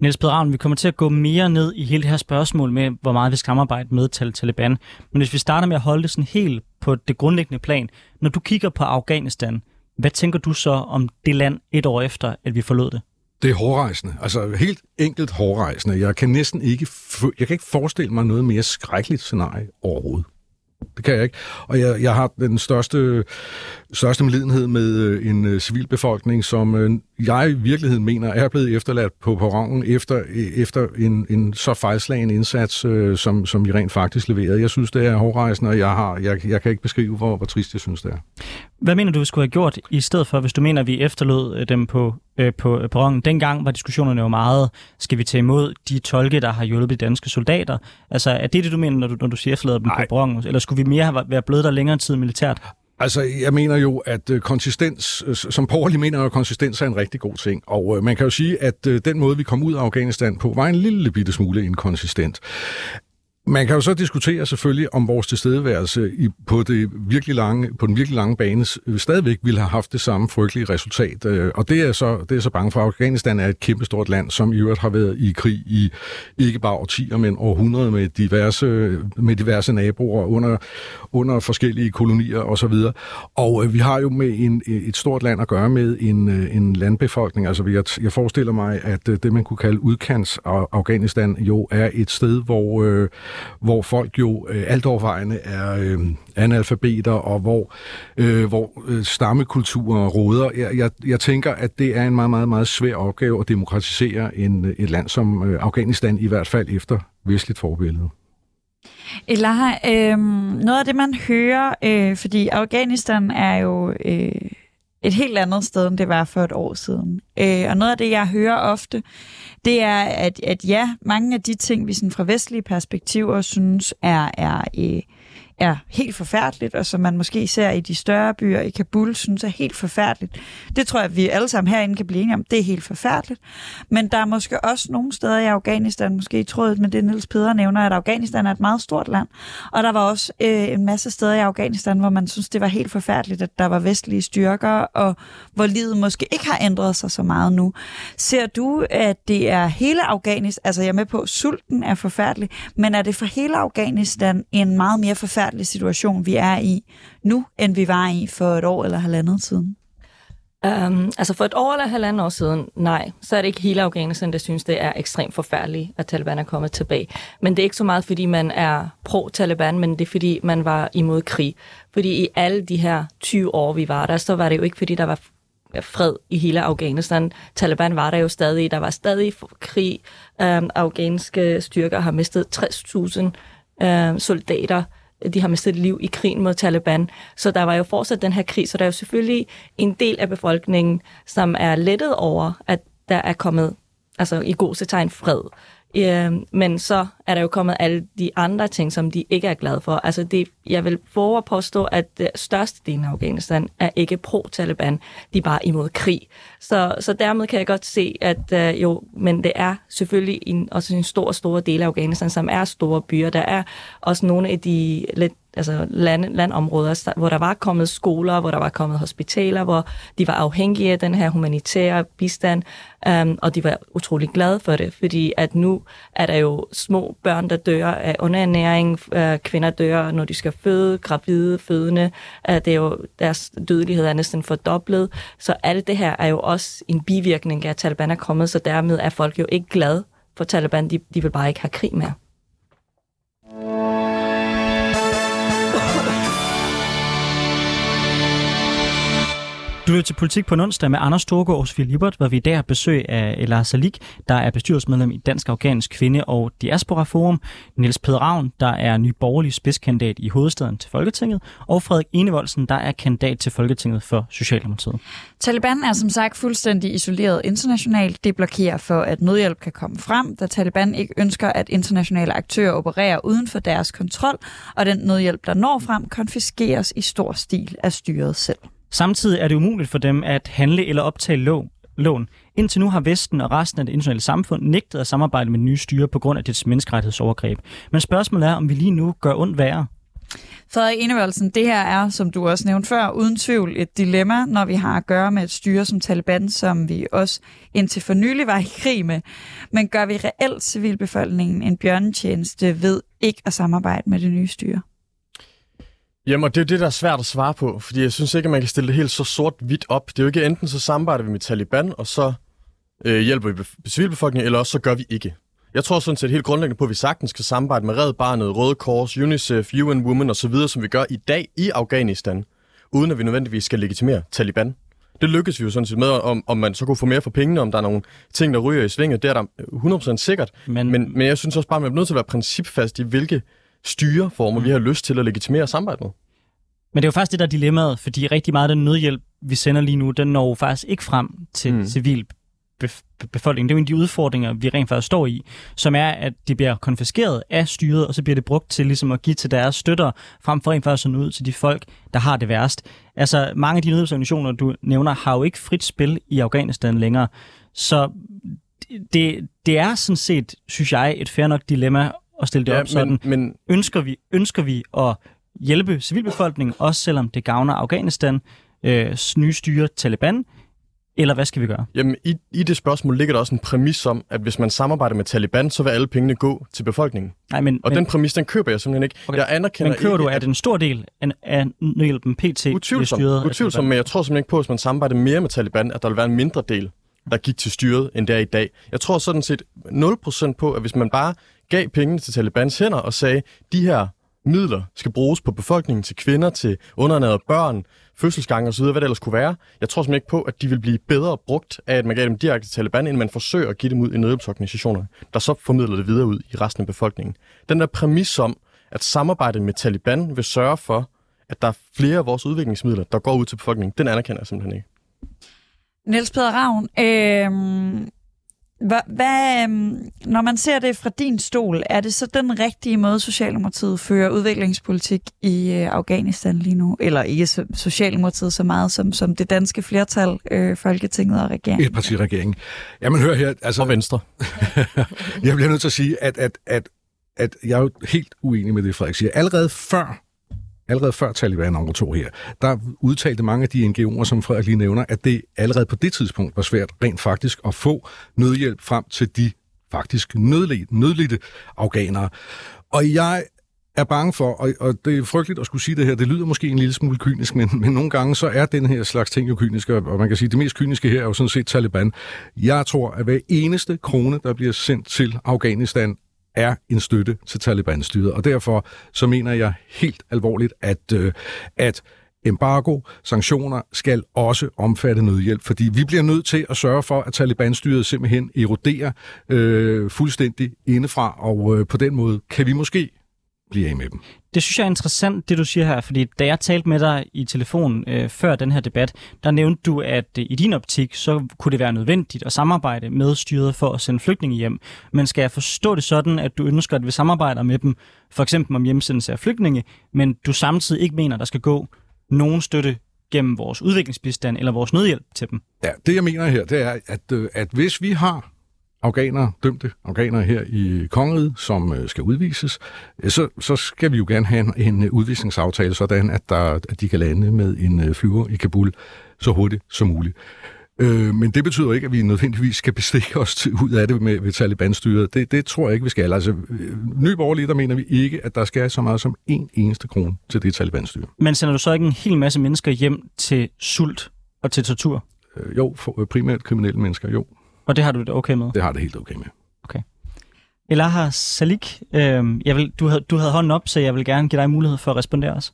Niels Peder vi kommer til at gå mere ned i hele det her spørgsmål med, hvor meget vi skal samarbejde med Taliban. Men hvis vi starter med at holde det sådan helt på det grundlæggende plan. Når du kigger på Afghanistan, hvad tænker du så om det land et år efter, at vi forlod det? Det er hårrejsende. Altså helt enkelt hårrejsende. Jeg kan næsten ikke, jeg kan ikke forestille mig noget mere skrækkeligt scenarie overhovedet. Det kan jeg ikke. Og jeg, jeg har den største, største medlidenhed med øh, en uh, civilbefolkning, som uh, jeg i virkeligheden mener er blevet efterladt på perronen efter, efter en, en så fejlslagen indsats, som, som vi rent faktisk leverede. Jeg synes, det er hårdrejsende, og jeg, har, jeg, jeg kan ikke beskrive, hvor, hvor trist jeg synes, det er. Hvad mener du, vi skulle have gjort i stedet for, hvis du mener, at vi efterlod dem på, øh, på perronen? Dengang var diskussionerne jo meget, skal vi tage imod de tolke, der har hjulpet de danske soldater? Altså, er det det, du mener, når du, når du siger efterlader dem Nej. på perronen? Eller skulle vi mere have været blevet der længere tid militært? Altså, jeg mener jo, at øh, konsistens, øh, som Borgerlig mener jo, at konsistens er en rigtig god ting. Og øh, man kan jo sige, at øh, den måde, vi kom ud af Afghanistan på, var en lille bitte smule inkonsistent. Man kan jo så diskutere selvfølgelig, om vores tilstedeværelse i, på, det virkelig lange, på den virkelig lange bane øh, stadigvæk ville have haft det samme frygtelige resultat. Øh, og det er så, det er så bange for. Afghanistan er et kæmpestort land, som i øvrigt har været i krig i ikke bare årtier, men århundreder med diverse, med diverse naboer under, under forskellige kolonier osv. Og, og øh, vi har jo med en, et stort land at gøre med en, en landbefolkning. Altså jeg, jeg forestiller mig, at det man kunne kalde udkants af Afghanistan jo er et sted, hvor øh, hvor folk jo øh, alt overvejende er øh, analfabeter, og hvor, øh, hvor øh, stammekulturer råder. Jeg, jeg, jeg tænker, at det er en meget, meget, meget svær opgave at demokratisere en, øh, et land som øh, Afghanistan, i hvert fald efter vestligt forbillede. Elaha, øh, noget af det, man hører, øh, fordi Afghanistan er jo... Øh et helt andet sted, end det var for et år siden. Øh, og noget af det, jeg hører ofte, det er, at, at ja, mange af de ting, vi sådan fra vestlige perspektiver synes er, er øh, er helt forfærdeligt, og som man måske ser i de større byer i Kabul, synes er helt forfærdeligt. Det tror jeg, at vi alle sammen herinde kan blive enige om. Det er helt forfærdeligt. Men der er måske også nogle steder i Afghanistan, måske i trådet med det, Niels Peder nævner, at Afghanistan er et meget stort land. Og der var også øh, en masse steder i Afghanistan, hvor man synes, det var helt forfærdeligt, at der var vestlige styrker, og hvor livet måske ikke har ændret sig så meget nu. Ser du, at det er hele Afghanistan, altså jeg er med på, at sulten er forfærdelig, men er det for hele Afghanistan en meget mere forfærdelig forfærdelig situation, vi er i nu, end vi var i for et år eller halvandet siden? Um, altså for et år eller halvandet år siden, nej, så er det ikke hele Afghanistan, der synes, det er ekstremt forfærdeligt, at Taliban er kommet tilbage. Men det er ikke så meget, fordi man er pro-Taliban, men det er, fordi man var imod krig. Fordi i alle de her 20 år, vi var der, så var det jo ikke, fordi der var fred i hele Afghanistan. Taliban var der jo stadig. Der var stadig krig. Um, afghanske styrker har mistet 60.000 um, øhm, soldater de har mistet liv i krigen mod Taliban. Så der var jo fortsat den her krig, så der er jo selvfølgelig en del af befolkningen, som er lettet over, at der er kommet altså i god tegn fred. Øh, men så er der jo kommet alle de andre ting, som de ikke er glade for. Altså det, jeg vil våge at påstå, at øh, størstedelen af Afghanistan er ikke pro-Taliban, de er bare imod krig. Så, så dermed kan jeg godt se, at øh, jo, men det er selvfølgelig en, også en stor, stor del af Afghanistan, som er store byer. Der er også nogle af de lidt altså land, landområder, altså, hvor der var kommet skoler, hvor der var kommet hospitaler, hvor de var afhængige af den her humanitære bistand, um, og de var utrolig glade for det, fordi at nu er der jo små børn, der dør af underernæring, uh, kvinder dør, når de skal føde, gravide, fødende, uh, det er jo, deres dødelighed er næsten fordoblet, så alt det her er jo også en bivirkning af, at Taliban er kommet, så dermed er folk jo ikke glade for Taliban, de, de vil bare ikke have krig mere. Du lytter til Politik på en onsdag med Anders Storgård og Sofie Libert, hvor vi i dag har besøg af Ella Salik, der er bestyrelsesmedlem i Dansk Afghansk Kvinde- og Diaspora Forum, Niels Peder Ravn, der er ny borgerlig spidskandidat i hovedstaden til Folketinget, og Frederik Enevoldsen, der er kandidat til Folketinget for Socialdemokratiet. Taliban er som sagt fuldstændig isoleret internationalt. Det blokerer for, at nødhjælp kan komme frem, da Taliban ikke ønsker, at internationale aktører opererer uden for deres kontrol, og den nødhjælp, der når frem, konfiskeres i stor stil af styret selv. Samtidig er det umuligt for dem at handle eller optage lån. lån. Indtil nu har Vesten og resten af det internationale samfund nægtet at samarbejde med nye styre på grund af dets menneskerettighedsovergreb. Men spørgsmålet er, om vi lige nu gør ondt værre. Frederik Enevoldsen, det her er, som du også nævnte før, uden tvivl et dilemma, når vi har at gøre med et styre som Taliban, som vi også indtil for nylig var i krig med. Men gør vi reelt civilbefolkningen en bjørnetjeneste ved ikke at samarbejde med det nye styre? Jamen, og det er jo det, der er svært at svare på, fordi jeg synes ikke, at man kan stille det helt så sort-hvidt op. Det er jo ikke enten så samarbejder vi med Taliban, og så øh, hjælper vi civilbefolkningen, eller også så gør vi ikke. Jeg tror sådan set helt grundlæggende på, at vi sagtens skal samarbejde med Red Barnet, Røde Kors, UNICEF, UN Women osv., som vi gør i dag i Afghanistan, uden at vi nødvendigvis skal legitimere Taliban. Det lykkes vi jo sådan set med, om, om man så kunne få mere for pengene, om der er nogle ting, der ryger i svinget. Det er der 100% sikkert. Men, men, men jeg synes også bare, at man er nødt til at være principfast i, hvilke styreformer, mm. vi har lyst til at legitimere samarbejde med. Men det er jo faktisk det, der er dilemmaet, fordi rigtig meget af den nødhjælp, vi sender lige nu, den når faktisk ikke frem til mm. civil befolkningen. Det er jo en af de udfordringer, vi rent faktisk står i, som er, at det bliver konfiskeret af styret, og så bliver det brugt til ligesom at give til deres støtter, frem for rent faktisk ud til de folk, der har det værst. Altså, mange af de nødhjælpsorganisationer, du nævner, har jo ikke frit spil i Afghanistan længere. Så det, det er sådan set, synes jeg, et fair nok dilemma at stille det ja, op sådan. Men, men... Ønsker, vi, ønsker vi at hjælpe civilbefolkningen, også selvom det gavner Afghanistan, øh, nye styre Taliban, eller hvad skal vi gøre? Jamen, i, i det spørgsmål ligger der også en præmis om, at hvis man samarbejder med Taliban, så vil alle pengene gå til befolkningen. Nej, men, og men, den præmis, den køber jeg simpelthen ikke. Okay. Jeg anerkender men køber ikke, du, at en stor del af, af nødhjælpen PT utvivlsom, styret utvivlsom, men jeg tror simpelthen ikke på, at hvis man samarbejder mere med Taliban, at der vil være en mindre del, der gik til styret, end det er i dag. Jeg tror sådan set 0% på, at hvis man bare gav pengene til Talibans hænder og sagde, de her midler skal bruges på befolkningen, til kvinder, til undernærede børn, fødselsgange osv., hvad det ellers kunne være. Jeg tror simpelthen ikke på, at de vil blive bedre brugt af, at man gav dem direkte til Taliban, end man forsøger at give dem ud i nødhjælpsorganisationer, der så formidler det videre ud i resten af befolkningen. Den der præmis om, at samarbejde med Taliban vil sørge for, at der er flere af vores udviklingsmidler, der går ud til befolkningen, den anerkender jeg simpelthen ikke. Niels Peder Ravn, øh, hvad, hvad, øhm, når man ser det fra din stol, er det så den rigtige måde, Socialdemokratiet fører udviklingspolitik i øh, Afghanistan lige nu? Eller ikke Socialdemokratiet så meget som, som det danske flertal, øh, Folketinget og regeringen? Et parti regering. Jamen hør her. Altså, og Venstre. jeg bliver nødt til at sige, at, at, at, at jeg er jo helt uenig med det, Frederik siger. Allerede før allerede før Taliban overtog her, der udtalte mange af de NGO'er, som Frederik lige nævner, at det allerede på det tidspunkt var svært rent faktisk at få nødhjælp frem til de faktisk nødledte, nødlidte afghanere. Og jeg er bange for, og, og det er frygteligt at skulle sige det her, det lyder måske en lille smule kynisk, men, men nogle gange så er den her slags ting jo kyniske, og man kan sige, at det mest kyniske her er jo sådan set Taliban. Jeg tror, at hver eneste krone, der bliver sendt til Afghanistan, er en støtte til Taliban-styret. Og derfor så mener jeg helt alvorligt, at, øh, at embargo, sanktioner skal også omfatte nødhjælp, fordi vi bliver nødt til at sørge for, at Taliban-styret simpelthen eroderer øh, fuldstændig indefra, og øh, på den måde kan vi måske blive af med dem. Det synes jeg er interessant, det du siger her, fordi da jeg talte med dig i telefon øh, før den her debat, der nævnte du, at øh, i din optik, så kunne det være nødvendigt at samarbejde med styret for at sende flygtninge hjem. Men skal jeg forstå det sådan, at du ønsker, at vi samarbejder med dem, for eksempel om hjemsendelse af flygtninge, men du samtidig ikke mener, der skal gå nogen støtte gennem vores udviklingsbistand eller vores nødhjælp til dem? Ja, det jeg mener her, det er, at, øh, at hvis vi har afghanere, dømte afghanere her i kongeriget, som øh, skal udvises, øh, så, så skal vi jo gerne have en, en udvisningsaftale, sådan at, der, at de kan lande med en øh, flyver i Kabul så hurtigt som muligt. Øh, men det betyder ikke, at vi nødvendigvis skal bestikke os til, ud af det med, med Taliban-styret. Det, det tror jeg ikke, vi skal. Altså, ny borgerlige, der mener vi ikke, at der skal så meget som en eneste krone til det Taliban-styre. Men sender du så ikke en hel masse mennesker hjem til sult og til tortur? Øh, jo, for, primært kriminelle mennesker, jo. Og det har du det okay med? Det har det helt okay med. Okay. Elaha Salik, øh, jeg vil, du, havde, du havde hånden op, så jeg vil gerne give dig mulighed for at respondere også.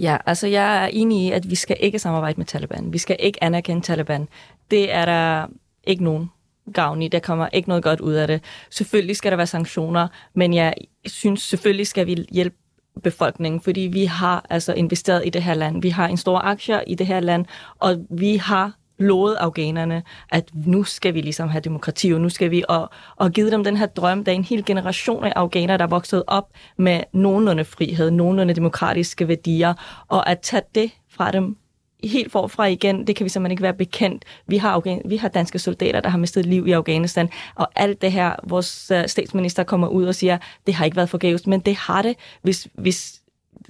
Ja, altså jeg er enig i, at vi skal ikke samarbejde med Taliban. Vi skal ikke anerkende Taliban. Det er der ikke nogen gavn i. Der kommer ikke noget godt ud af det. Selvfølgelig skal der være sanktioner, men jeg synes selvfølgelig skal vi hjælpe befolkningen, fordi vi har altså investeret i det her land. Vi har en stor aktier i det her land, og vi har lovet afghanerne, at nu skal vi ligesom have demokrati, og nu skal vi, og, og give dem den her drøm, der er en hel generation af afghanere, der er vokset op med nogenlunde frihed, nogenlunde demokratiske værdier, og at tage det fra dem helt forfra igen, det kan vi simpelthen ikke være bekendt. Vi har, Afghan- vi har danske soldater, der har mistet liv i Afghanistan, og alt det her, vores øh, statsminister kommer ud og siger, det har ikke været forgæves, men det har det, hvis, hvis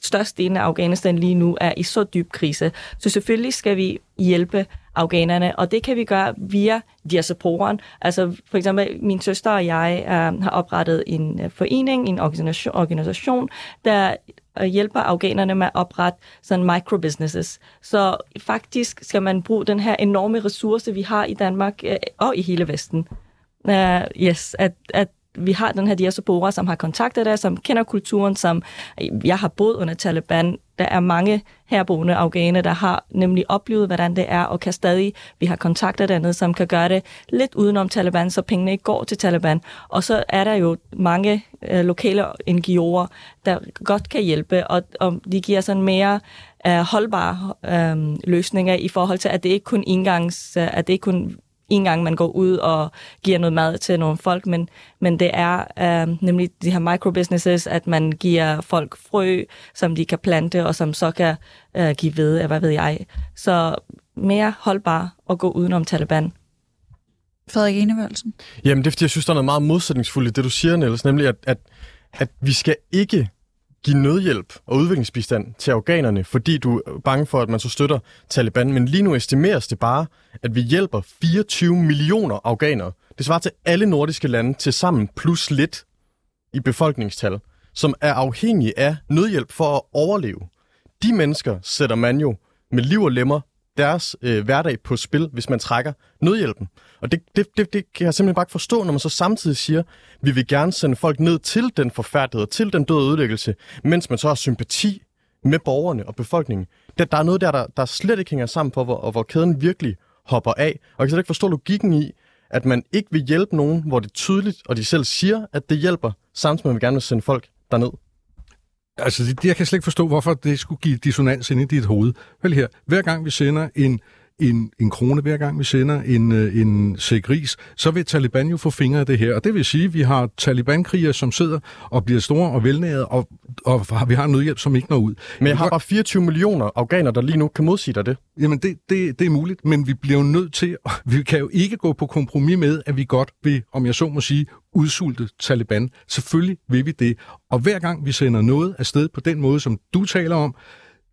størstedelen af Afghanistan lige nu er i så dyb krise. Så selvfølgelig skal vi hjælpe afghanerne, og det kan vi gøre via diasporen. Altså for eksempel min søster og jeg øh, har oprettet en øh, forening, en organisation, organisation der øh, hjælper afghanerne med at oprette sådan microbusinesses. Så faktisk skal man bruge den her enorme ressource, vi har i Danmark øh, og i hele Vesten. Uh, yes, at, at vi har den her diaspora, som har kontaktet dig, som kender kulturen, som jeg har boet under Taliban. Der er mange herboende afghanere, der har nemlig oplevet, hvordan det er, og kan stadig, vi har kontakter dernede, som kan gøre det lidt udenom Taliban, så pengene ikke går til Taliban. Og så er der jo mange øh, lokale NGO'er, der godt kan hjælpe, og, og de giver sådan mere øh, holdbare øh, løsninger i forhold til, at det ikke kun engangs, øh, at det ikke kun en gang man går ud og giver noget mad til nogle folk, men, men det er øh, nemlig de her microbusinesses, at man giver folk frø, som de kan plante, og som så kan øh, give ved, hvad ved jeg. Så mere holdbar at gå udenom Taliban. Frederik Enevølsen? Jamen, det er fordi, jeg synes, der er noget meget modsætningsfuldt i det, du siger, Niels, nemlig at, at, at vi skal ikke give nødhjælp og udviklingsbistand til afghanerne, fordi du er bange for, at man så støtter Taliban. Men lige nu estimeres det bare, at vi hjælper 24 millioner afghanere. Det svarer til alle nordiske lande til sammen plus lidt i befolkningstal, som er afhængige af nødhjælp for at overleve. De mennesker sætter man jo med liv og lemmer deres øh, hverdag på spil, hvis man trækker nødhjælpen. Og det, det, det, det kan jeg simpelthen bare ikke forstå, når man så samtidig siger, vi vil gerne sende folk ned til den forfærdelighed, til den døde ødelæggelse, mens man så har sympati med borgerne og befolkningen. Der, der er noget der, der, der slet ikke hænger sammen på, hvor, og hvor kæden virkelig hopper af. Og jeg kan slet ikke forstå logikken i, at man ikke vil hjælpe nogen, hvor det er tydeligt, og de selv siger, at det hjælper, samtidig med at man gerne vil sende folk derned. Altså, det, jeg kan slet ikke forstå, hvorfor det skulle give dissonans ind i dit hoved. Vel her, hver gang vi sender en en, en krone hver gang vi sender en, øh, en sæk ris, så vil Taliban jo få fingre af det her. Og det vil sige, at vi har Taliban-krigere, som sidder og bliver store og velnæret, og, og vi har nødhjælp, som ikke når ud. Men jeg har bare 24 millioner afghanere, der lige nu kan modsige dig det. Jamen, det, det, det er muligt, men vi bliver jo nødt til, vi kan jo ikke gå på kompromis med, at vi godt vil, om jeg så må sige, udsulte Taliban. Selvfølgelig vil vi det. Og hver gang vi sender noget afsted på den måde, som du taler om,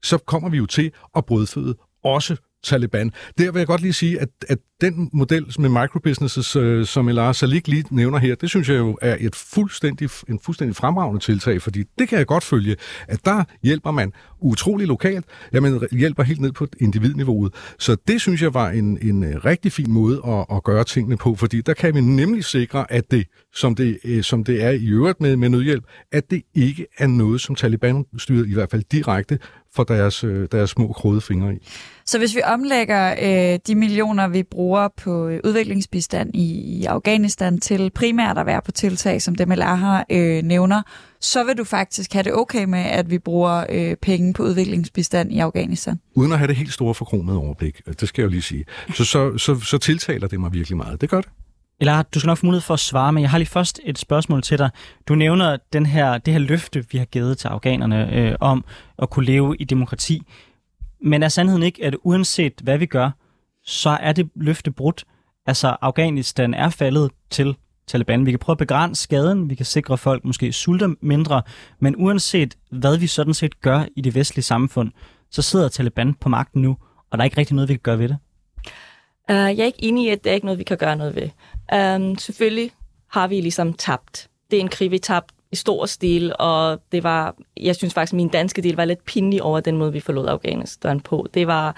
så kommer vi jo til at brødføde også Taliban. Der vil jeg godt lige sige, at, at den model med microbusinesses, øh, som Elar Salik lige nævner her, det synes jeg jo er et fuldstændig, en fuldstændig fremragende tiltag, fordi det kan jeg godt følge, at der hjælper man utrolig lokalt, jamen hjælper helt ned på individniveauet. Så det synes jeg var en, en øh, rigtig fin måde at, at gøre tingene på, fordi der kan vi nemlig sikre, at det, som det, øh, som det er i øvrigt med, med nødhjælp, at det ikke er noget, som Taliban styrer i hvert fald direkte for deres, øh, deres små krøde fingre i. Så hvis vi omlægger øh, de millioner, vi bruger på øh, udviklingsbistand i, i Afghanistan til primært at være på tiltag, som det Malaha øh, nævner, så vil du faktisk have det okay med, at vi bruger øh, penge på udviklingsbistand i Afghanistan? Uden at have det helt store forkromede overblik, det skal jeg jo lige sige. Så, så, så, så tiltaler det mig virkelig meget. Det gør det. Eller du skal nok få mulighed for at svare, men jeg har lige først et spørgsmål til dig. Du nævner den her, det her løfte, vi har givet til afghanerne øh, om at kunne leve i demokrati. Men er sandheden ikke, at uanset hvad vi gør, så er det løfte brudt? Altså, Afghanistan er faldet til Taliban. Vi kan prøve at begrænse skaden, vi kan sikre, at folk måske sulter mindre, men uanset hvad vi sådan set gør i det vestlige samfund, så sidder Taliban på magten nu, og der er ikke rigtig noget, vi kan gøre ved det. Uh, jeg er ikke enig i, at det er ikke noget, vi kan gøre noget ved. Um, selvfølgelig har vi ligesom tabt. Det er en krig, vi tabt i stor stil, og det var, jeg synes faktisk, at min danske del var lidt pinlig over den måde, vi forlod Afghanistan på. Det var,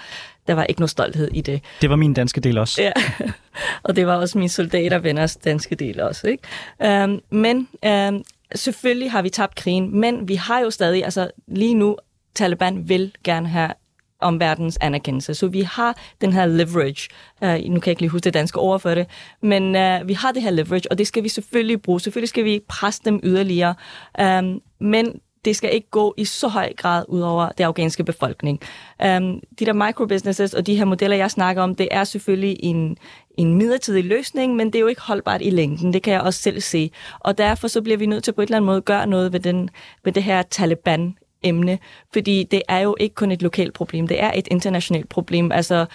der var ikke noget stolthed i det. Det var min danske del også. Ja, og det var også min soldatervenners danske del også. Ikke? Um, men um, selvfølgelig har vi tabt krigen, men vi har jo stadig, altså lige nu, Taliban vil gerne have om verdens anerkendelse. Så vi har den her leverage. Uh, nu kan jeg ikke lige huske det danske ord for det, men uh, vi har det her leverage, og det skal vi selvfølgelig bruge. Selvfølgelig skal vi presse dem yderligere. Um, men det skal ikke gå i så høj grad ud over det afghanske befolkning. Um, de der microbusinesses og de her modeller, jeg snakker om, det er selvfølgelig en, en midlertidig løsning, men det er jo ikke holdbart i længden. Det kan jeg også selv se. Og derfor så bliver vi nødt til på et eller andet måde at gøre noget ved, den, ved det her Taliban emne, fordi det er jo ikke kun et lokalt problem, det er et internationalt problem. Altså,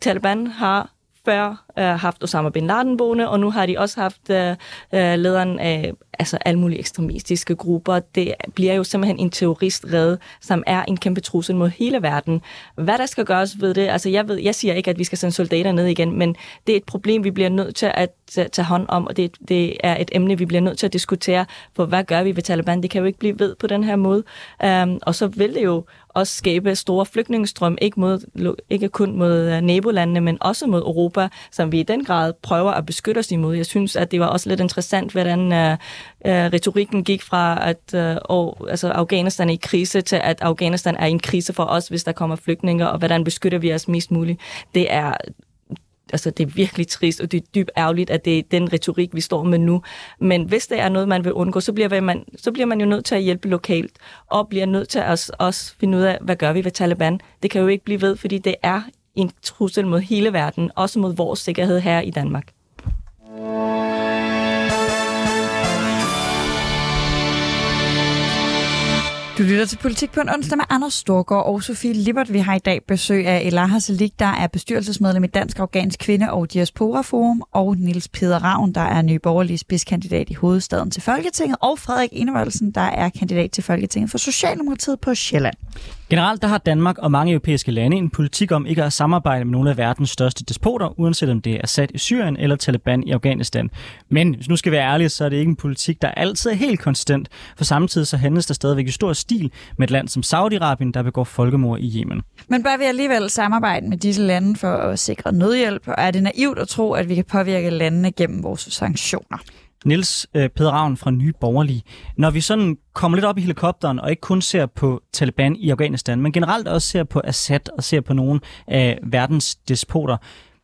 Taliban har før øh, haft Osama bin Laden boende, og nu har de også haft øh, øh lederen af altså alle mulige ekstremistiske grupper. Det bliver jo simpelthen en terroristred, som er en kæmpe trussel mod hele verden. Hvad der skal gøres ved det, altså jeg, ved, jeg siger ikke, at vi skal sende soldater ned igen, men det er et problem, vi bliver nødt til at tage hånd om, og det, det er et emne, vi bliver nødt til at diskutere, for hvad gør vi ved Taliban? Det kan jo ikke blive ved på den her måde. Um, og så vil det jo også skabe store flygtningestrøm, ikke, mod, ikke kun mod øh, nabolandene, men også mod Europa, som vi i den grad prøver at beskytte os imod. Jeg synes, at det var også lidt interessant, hvordan uh, retorikken gik fra, at uh, og, altså Afghanistan er i krise, til at Afghanistan er i en krise for os, hvis der kommer flygtninge, og hvordan beskytter vi os mest muligt. Det er altså, det er virkelig trist, og det er dybt ærgerligt, at det er den retorik, vi står med nu. Men hvis det er noget, man vil undgå, så bliver man, så bliver man jo nødt til at hjælpe lokalt, og bliver nødt til at også finde ud af, hvad gør vi ved Taliban? Det kan jo ikke blive ved, fordi det er en trussel mod hele verden, også mod vores sikkerhed her i Danmark. Du lytter til Politik på en onsdag med Anders Storgård og Sofie Lippert. Vi har i dag besøg af Elaha Salik, der er bestyrelsesmedlem i Dansk Afghansk Kvinde- og Diaspora Forum, og Nils Peder Ravn, der er ny borgerlig spidskandidat i hovedstaden til Folketinget, og Frederik Enevoldsen, der er kandidat til Folketinget for Socialdemokratiet på Sjælland. Generelt der har Danmark og mange europæiske lande en politik om ikke at samarbejde med nogle af verdens største despoter, uanset om det er Assad i Syrien eller Taliban i Afghanistan. Men hvis nu skal vi være ærlige, så er det ikke en politik, der altid er helt konsistent, for samtidig så handles der stadigvæk i stor stil med et land som Saudi-Arabien, der begår folkemord i Yemen. Men bør vi alligevel samarbejde med disse lande for at sikre nødhjælp, og er det naivt at tro, at vi kan påvirke landene gennem vores sanktioner? Niels øh, Peder Ravn fra Nye Borgerlige. Når vi sådan kommer lidt op i helikopteren og ikke kun ser på Taliban i Afghanistan, men generelt også ser på Assad og ser på nogle af verdens despoter,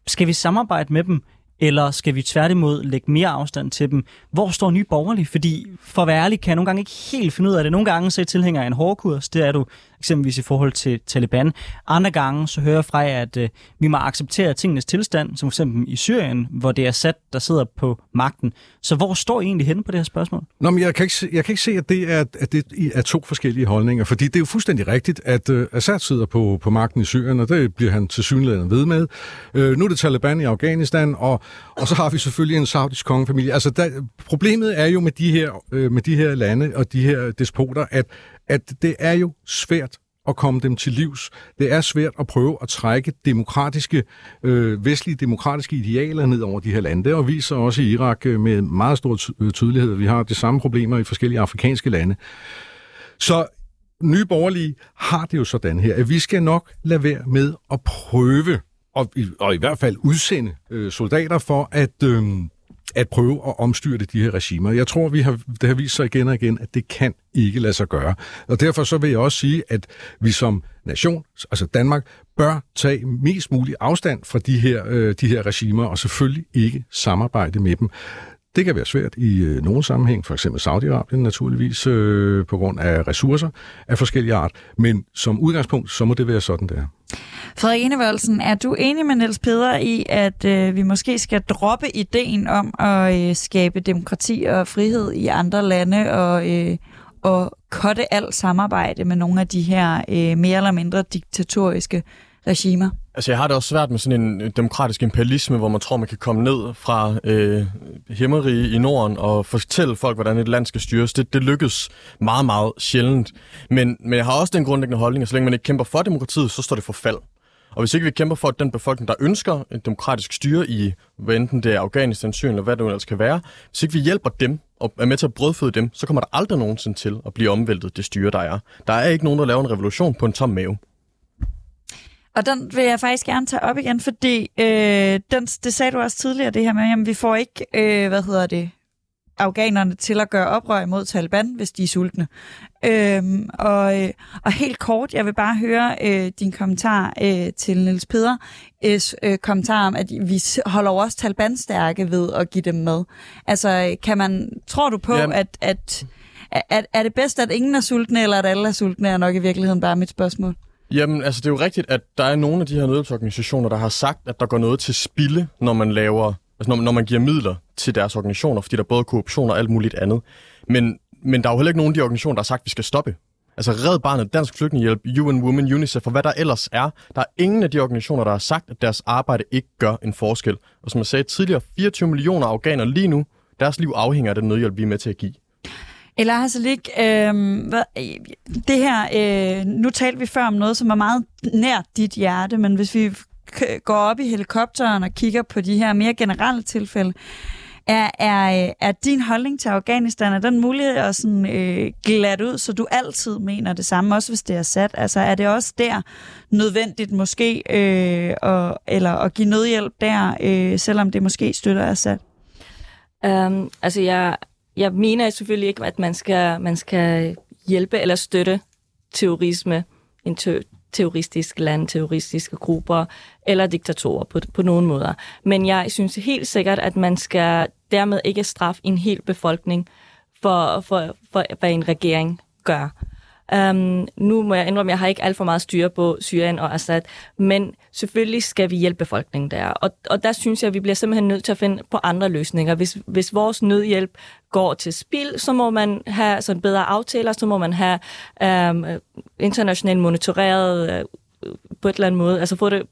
skal vi samarbejde med dem, eller skal vi tværtimod lægge mere afstand til dem? Hvor står Nye Borgerlige? Fordi for at være ærlig kan jeg nogle gange ikke helt finde ud af det. Nogle gange så er tilhænger af en hårdkurs. Det er du eksempelvis i forhold til Taliban. Andre gange så hører jeg fra jer, at øh, vi må acceptere tingenes tilstand, som eksempel i Syrien, hvor det er Assad, der sidder på magten. Så hvor står I egentlig henne på det her spørgsmål? Nå, men jeg kan ikke se, jeg kan ikke se at, det er, at det er to forskellige holdninger, fordi det er jo fuldstændig rigtigt, at øh, Assad sidder på, på magten i Syrien, og det bliver han til synligheden ved med. Øh, nu er det Taliban i Afghanistan, og, og så har vi selvfølgelig en saudisk kongefamilie. Altså, der, problemet er jo med de her, øh, med de her lande og de her despoter, at at det er jo svært at komme dem til livs. Det er svært at prøve at trække demokratiske, øh, vestlige demokratiske idealer ned over de her lande. Det viser også i Irak øh, med meget stor øh, tydelighed. Vi har de samme problemer i forskellige afrikanske lande. Så Nye Borgerlige har det jo sådan her, at vi skal nok lade være med at prøve, og, og i hvert fald udsende øh, soldater for at... Øh, at prøve at omstyrte de her regimer. Jeg tror, vi har, det har vist sig igen og igen, at det kan ikke lade sig gøre. Og derfor så vil jeg også sige, at vi som nation, altså Danmark, bør tage mest mulig afstand fra de her, øh, de her regimer, og selvfølgelig ikke samarbejde med dem. Det kan være svært i øh, nogle sammenhæng, for eksempel Saudi-Arabien naturligvis, øh, på grund af ressourcer af forskellige art, men som udgangspunkt, så må det være sådan, det er. Frederik Enevoldsen, er du enig med Niels Peder i, at øh, vi måske skal droppe ideen om at øh, skabe demokrati og frihed i andre lande og, øh, og kotte alt samarbejde med nogle af de her øh, mere eller mindre diktatoriske regimer? Altså, jeg har det også svært med sådan en øh, demokratisk imperialisme, hvor man tror, man kan komme ned fra øh, himmerige i Norden og fortælle folk, hvordan et land skal styres. Det, det lykkes meget, meget sjældent. Men, men jeg har også den grundlæggende holdning, at så længe man ikke kæmper for demokratiet, så står det for fald. Og hvis ikke vi kæmper for, at den befolkning, der ønsker et demokratisk styre i, hvad enten det er Afghanistan, Syrien eller hvad det ellers kan være, hvis ikke vi hjælper dem og er med til at brødføde dem, så kommer der aldrig nogensinde til at blive omvæltet det styre, der er. Der er ikke nogen, der laver en revolution på en tom mave. Og den vil jeg faktisk gerne tage op igen, fordi øh, den, det sagde du også tidligere, det her med, at vi får ikke, øh, hvad hedder det, afghanerne til at gøre oprør imod Taliban, hvis de er sultne. Øhm, og, øh, og helt kort, jeg vil bare høre øh, din kommentar øh, til Niels Peder. Øh, kommentar om, at vi holder også Taliban stærke ved at give dem med. Altså, kan man, tror du på, Jamen. at, at, at er det bedst, at ingen er sultne, eller at alle er sultne, er nok i virkeligheden bare mit spørgsmål. Jamen, altså det er jo rigtigt, at der er nogle af de her nødhjælpsorganisationer, der har sagt, at der går noget til spilde, når man laver, altså når, når man giver midler til deres organisationer, fordi der er både korruption og alt muligt andet. Men, men der er jo heller ikke nogen af de organisationer, der har sagt, at vi skal stoppe. Altså Red Barnet, Dansk Flygtningehjælp, UN Women, UNICEF og hvad der ellers er. Der er ingen af de organisationer, der har sagt, at deres arbejde ikke gør en forskel. Og som jeg sagde tidligere, 24 millioner afghaner lige nu, deres liv afhænger af den nødhjælp, vi er med til at give. Eller Hasselik, øh, hvad, det her, øh, nu talte vi før om noget, som er meget nær dit hjerte, men hvis vi Øh, går op i helikopteren og kigger på de her mere generelle tilfælde, er, er, øh, er din holdning til Afghanistan, er den mulighed at sådan, øh, glat ud, så du altid mener det samme, også hvis det er sat? Altså er det også der nødvendigt måske, øh, og, eller at give nødhjælp der, øh, selvom det måske støtter Assad? Um, øhm, altså jeg jeg mener selvfølgelig ikke, at man skal, man skal hjælpe eller støtte terrorisme, en terroristiske land, terroristiske grupper eller diktatorer på, på nogen måder. Men jeg synes helt sikkert, at man skal dermed ikke straffe en hel befolkning for, for, for hvad en regering gør. Um, nu må jeg indrømme, at jeg har ikke alt for meget styr på Syrien og Assad, men selvfølgelig skal vi hjælpe befolkningen der. Og, og der synes jeg, at vi bliver simpelthen nødt til at finde på andre løsninger. Hvis, hvis vores nødhjælp går til spil, så må man have sådan bedre aftaler, så må man have um, internationalt monitoreret uh, på et eller andet måde, altså få det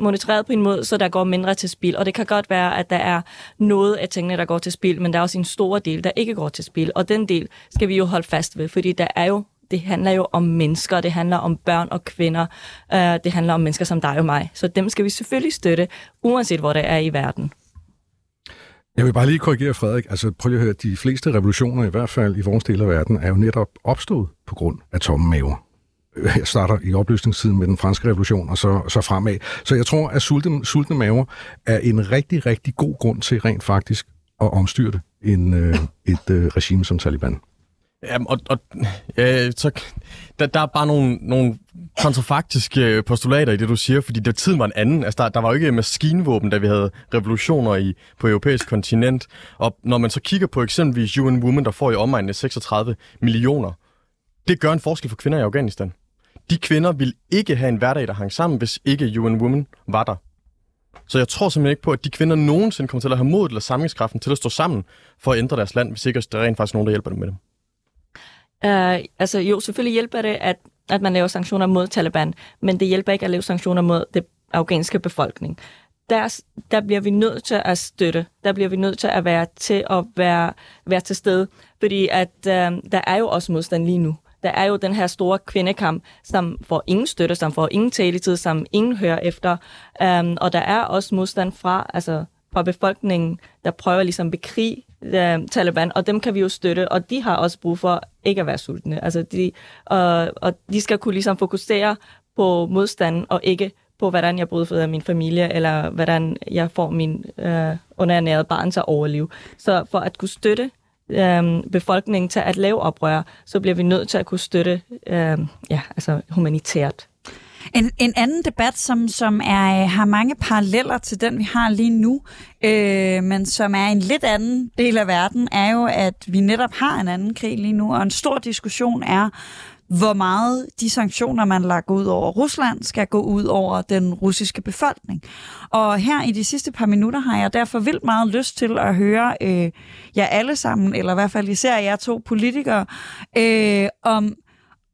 monitoreret på en måde, så der går mindre til spil. Og det kan godt være, at der er noget af tingene, der går til spil, men der er også en stor del, der ikke går til spil. Og den del skal vi jo holde fast ved, fordi der er jo det handler jo om mennesker, det handler om børn og kvinder, øh, det handler om mennesker som dig og mig. Så dem skal vi selvfølgelig støtte, uanset hvor det er i verden. Jeg vil bare lige korrigere Frederik. Altså prøv lige at høre, de fleste revolutioner, i hvert fald i vores del af verden, er jo netop opstået på grund af tomme maver. Øh, jeg starter i opløsningstiden med den franske revolution, og så, så fremad. Så jeg tror, at sultne, sultne maver er en rigtig, rigtig god grund til rent faktisk at omstyrte en, øh, et øh, regime som Taliban. Jamen, og, og ja, så, der, der er bare nogle, nogle kontrafaktiske øh, postulater i det, du siger, fordi der tiden var en anden. Altså, der, der var jo ikke maskinvåben, da vi havde revolutioner i, på europæisk kontinent. Og når man så kigger på eksempelvis UN Women, der får i omegnen 36 millioner, det gør en forskel for kvinder i Afghanistan. De kvinder vil ikke have en hverdag, der hang sammen, hvis ikke UN Women var der. Så jeg tror simpelthen ikke på, at de kvinder nogensinde kommer til at have modet eller samlingskraften til at stå sammen for at ændre deres land, hvis ikke der er rent faktisk nogen, der hjælper dem med det. Uh, altså jo, selvfølgelig hjælper det, at, at man laver sanktioner mod Taliban, men det hjælper ikke at lave sanktioner mod det afghanske befolkning. Der, der bliver vi nødt til at støtte. Der bliver vi nødt til at være til at være, være til stede, fordi at uh, der er jo også modstand lige nu. der er jo den her store kvindekamp, som får ingen støtte, som får ingen taletid, som ingen hører efter. Um, og der er også modstand fra, altså, fra befolkningen, der prøver ligesom at bekrige uh, Taliban, og dem kan vi jo støtte, og de har også brug for ikke at være sultne. Altså, de, øh, og de skal kunne ligesom fokusere på modstanden, og ikke på, hvordan jeg bryder min familie, eller hvordan jeg får min øh, underernærede barn til at overleve. Så for at kunne støtte øh, befolkningen til at lave oprør, så bliver vi nødt til at kunne støtte øh, ja, altså humanitært. En, en anden debat, som, som er, har mange paralleller til den, vi har lige nu, øh, men som er en lidt anden del af verden, er jo, at vi netop har en anden krig lige nu, og en stor diskussion er, hvor meget de sanktioner, man lagt ud over Rusland, skal gå ud over den russiske befolkning. Og her i de sidste par minutter har jeg derfor vildt meget lyst til at høre øh, jer alle sammen, eller i hvert fald især jer to politikere, øh, om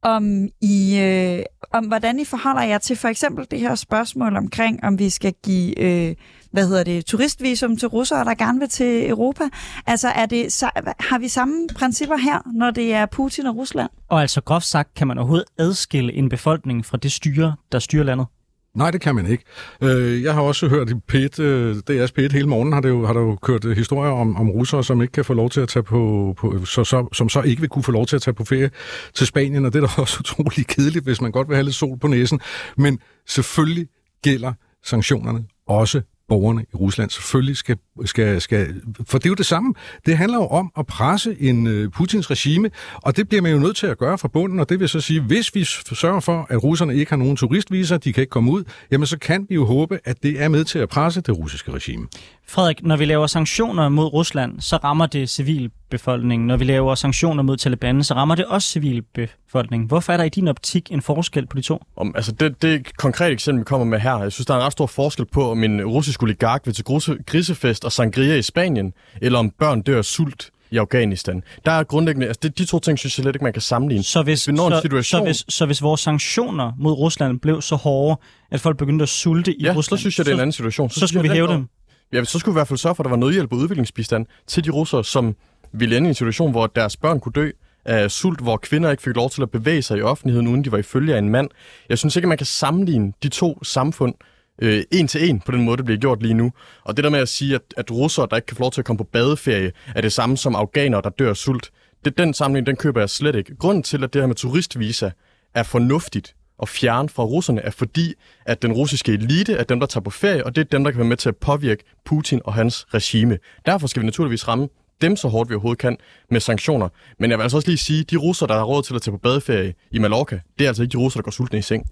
om I, øh, om hvordan I forholder jer til for eksempel det her spørgsmål omkring, om vi skal give øh, hvad hedder det, turistvisum til russere, der gerne vil til Europa. Altså er det, så, har vi samme principper her, når det er Putin og Rusland? Og altså groft sagt, kan man overhovedet adskille en befolkning fra det styre, der styrer landet? Nej, det kan man ikke. Øh, jeg har også hørt i PET, øh, DR's PET hele morgen, har, det jo, har der jo kørt historier om, om russere, som ikke kan få lov til at tage på, på så, så, som så ikke vil kunne få lov til at tage på ferie til Spanien, og det er da også utrolig kedeligt, hvis man godt vil have lidt sol på næsen. Men selvfølgelig gælder sanktionerne også borgerne i Rusland selvfølgelig skal, skal, skal... For det er jo det samme. Det handler jo om at presse en øh, Putins regime, og det bliver man jo nødt til at gøre fra bunden, og det vil så sige, hvis vi sørger for, at russerne ikke har nogen turistviser, de kan ikke komme ud, jamen så kan vi jo håbe, at det er med til at presse det russiske regime. Frederik, når vi laver sanktioner mod Rusland, så rammer det civilbefolkningen. Når vi laver sanktioner mod Taliban, så rammer det også civilbefolkningen. Hvorfor er der i din optik en forskel på de to? Om, altså det, det konkrete eksempel, vi kommer med her, jeg synes, der er en ret stor forskel på, om en russisk oligark vil til grisefest og sangria i Spanien, eller om børn dør af sult i Afghanistan. Der er grundlæggende, altså det, de to ting synes jeg slet ikke, man kan sammenligne. Så hvis, vi når så, situation... så, hvis, så hvis vores sanktioner mod Rusland blev så hårde, at folk begyndte at sulte i ja, Rusland... så synes jeg, det er en anden situation. Så, så skal vi hæve dem. Ja, så skulle vi i hvert fald sørge for, at der var nødhjælp og udviklingsbistand til de russere, som ville ende i en situation, hvor deres børn kunne dø af sult, hvor kvinder ikke fik lov til at bevæge sig i offentligheden, uden de var i følge af en mand. Jeg synes ikke, at man kan sammenligne de to samfund øh, en til en på den måde, det bliver gjort lige nu. Og det der med at sige, at, at russere, der ikke kan få lov til at komme på badeferie, er det samme som afghanere, der dør af sult. Det, den sammenligning, den køber jeg slet ikke. Grunden til, at det her med turistvisa er fornuftigt, at fjerne fra russerne, er fordi, at den russiske elite er dem, der tager på ferie, og det er dem, der kan være med til at påvirke Putin og hans regime. Derfor skal vi naturligvis ramme dem så hårdt vi overhovedet kan med sanktioner. Men jeg vil altså også lige sige, at de russer, der har råd til at tage på badeferie i Mallorca, det er altså ikke de russer, der går sultne i seng.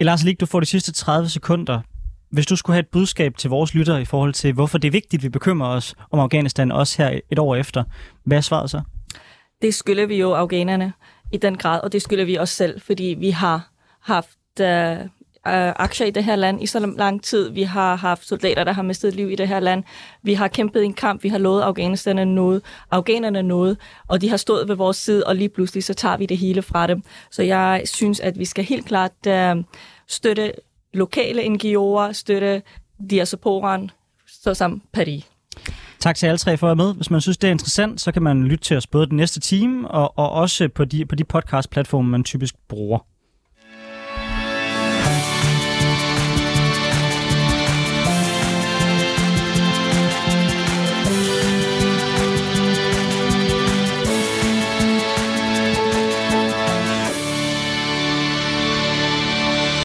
Lars Lig, du får de sidste 30 sekunder. Hvis du skulle have et budskab til vores lyttere i forhold til, hvorfor det er vigtigt, at vi bekymrer os om Afghanistan også her et år efter, hvad er svaret så? Det skylder vi jo afghanerne i den grad, og det skylder vi os selv, fordi vi har haft øh, øh, aktier i det her land i så lang tid. Vi har haft soldater, der har mistet liv i det her land. Vi har kæmpet en kamp. Vi har lovet afghanerne noget. Afghanerne noget, og de har stået ved vores side, og lige pludselig så tager vi det hele fra dem. Så jeg synes, at vi skal helt klart øh, støtte lokale NGO'er, støtte diasporan, såsom Paris. Tak til alle tre for at være med. Hvis man synes, det er interessant, så kan man lytte til os både den næste time og, og også på de, på de podcast-platforme, man typisk bruger.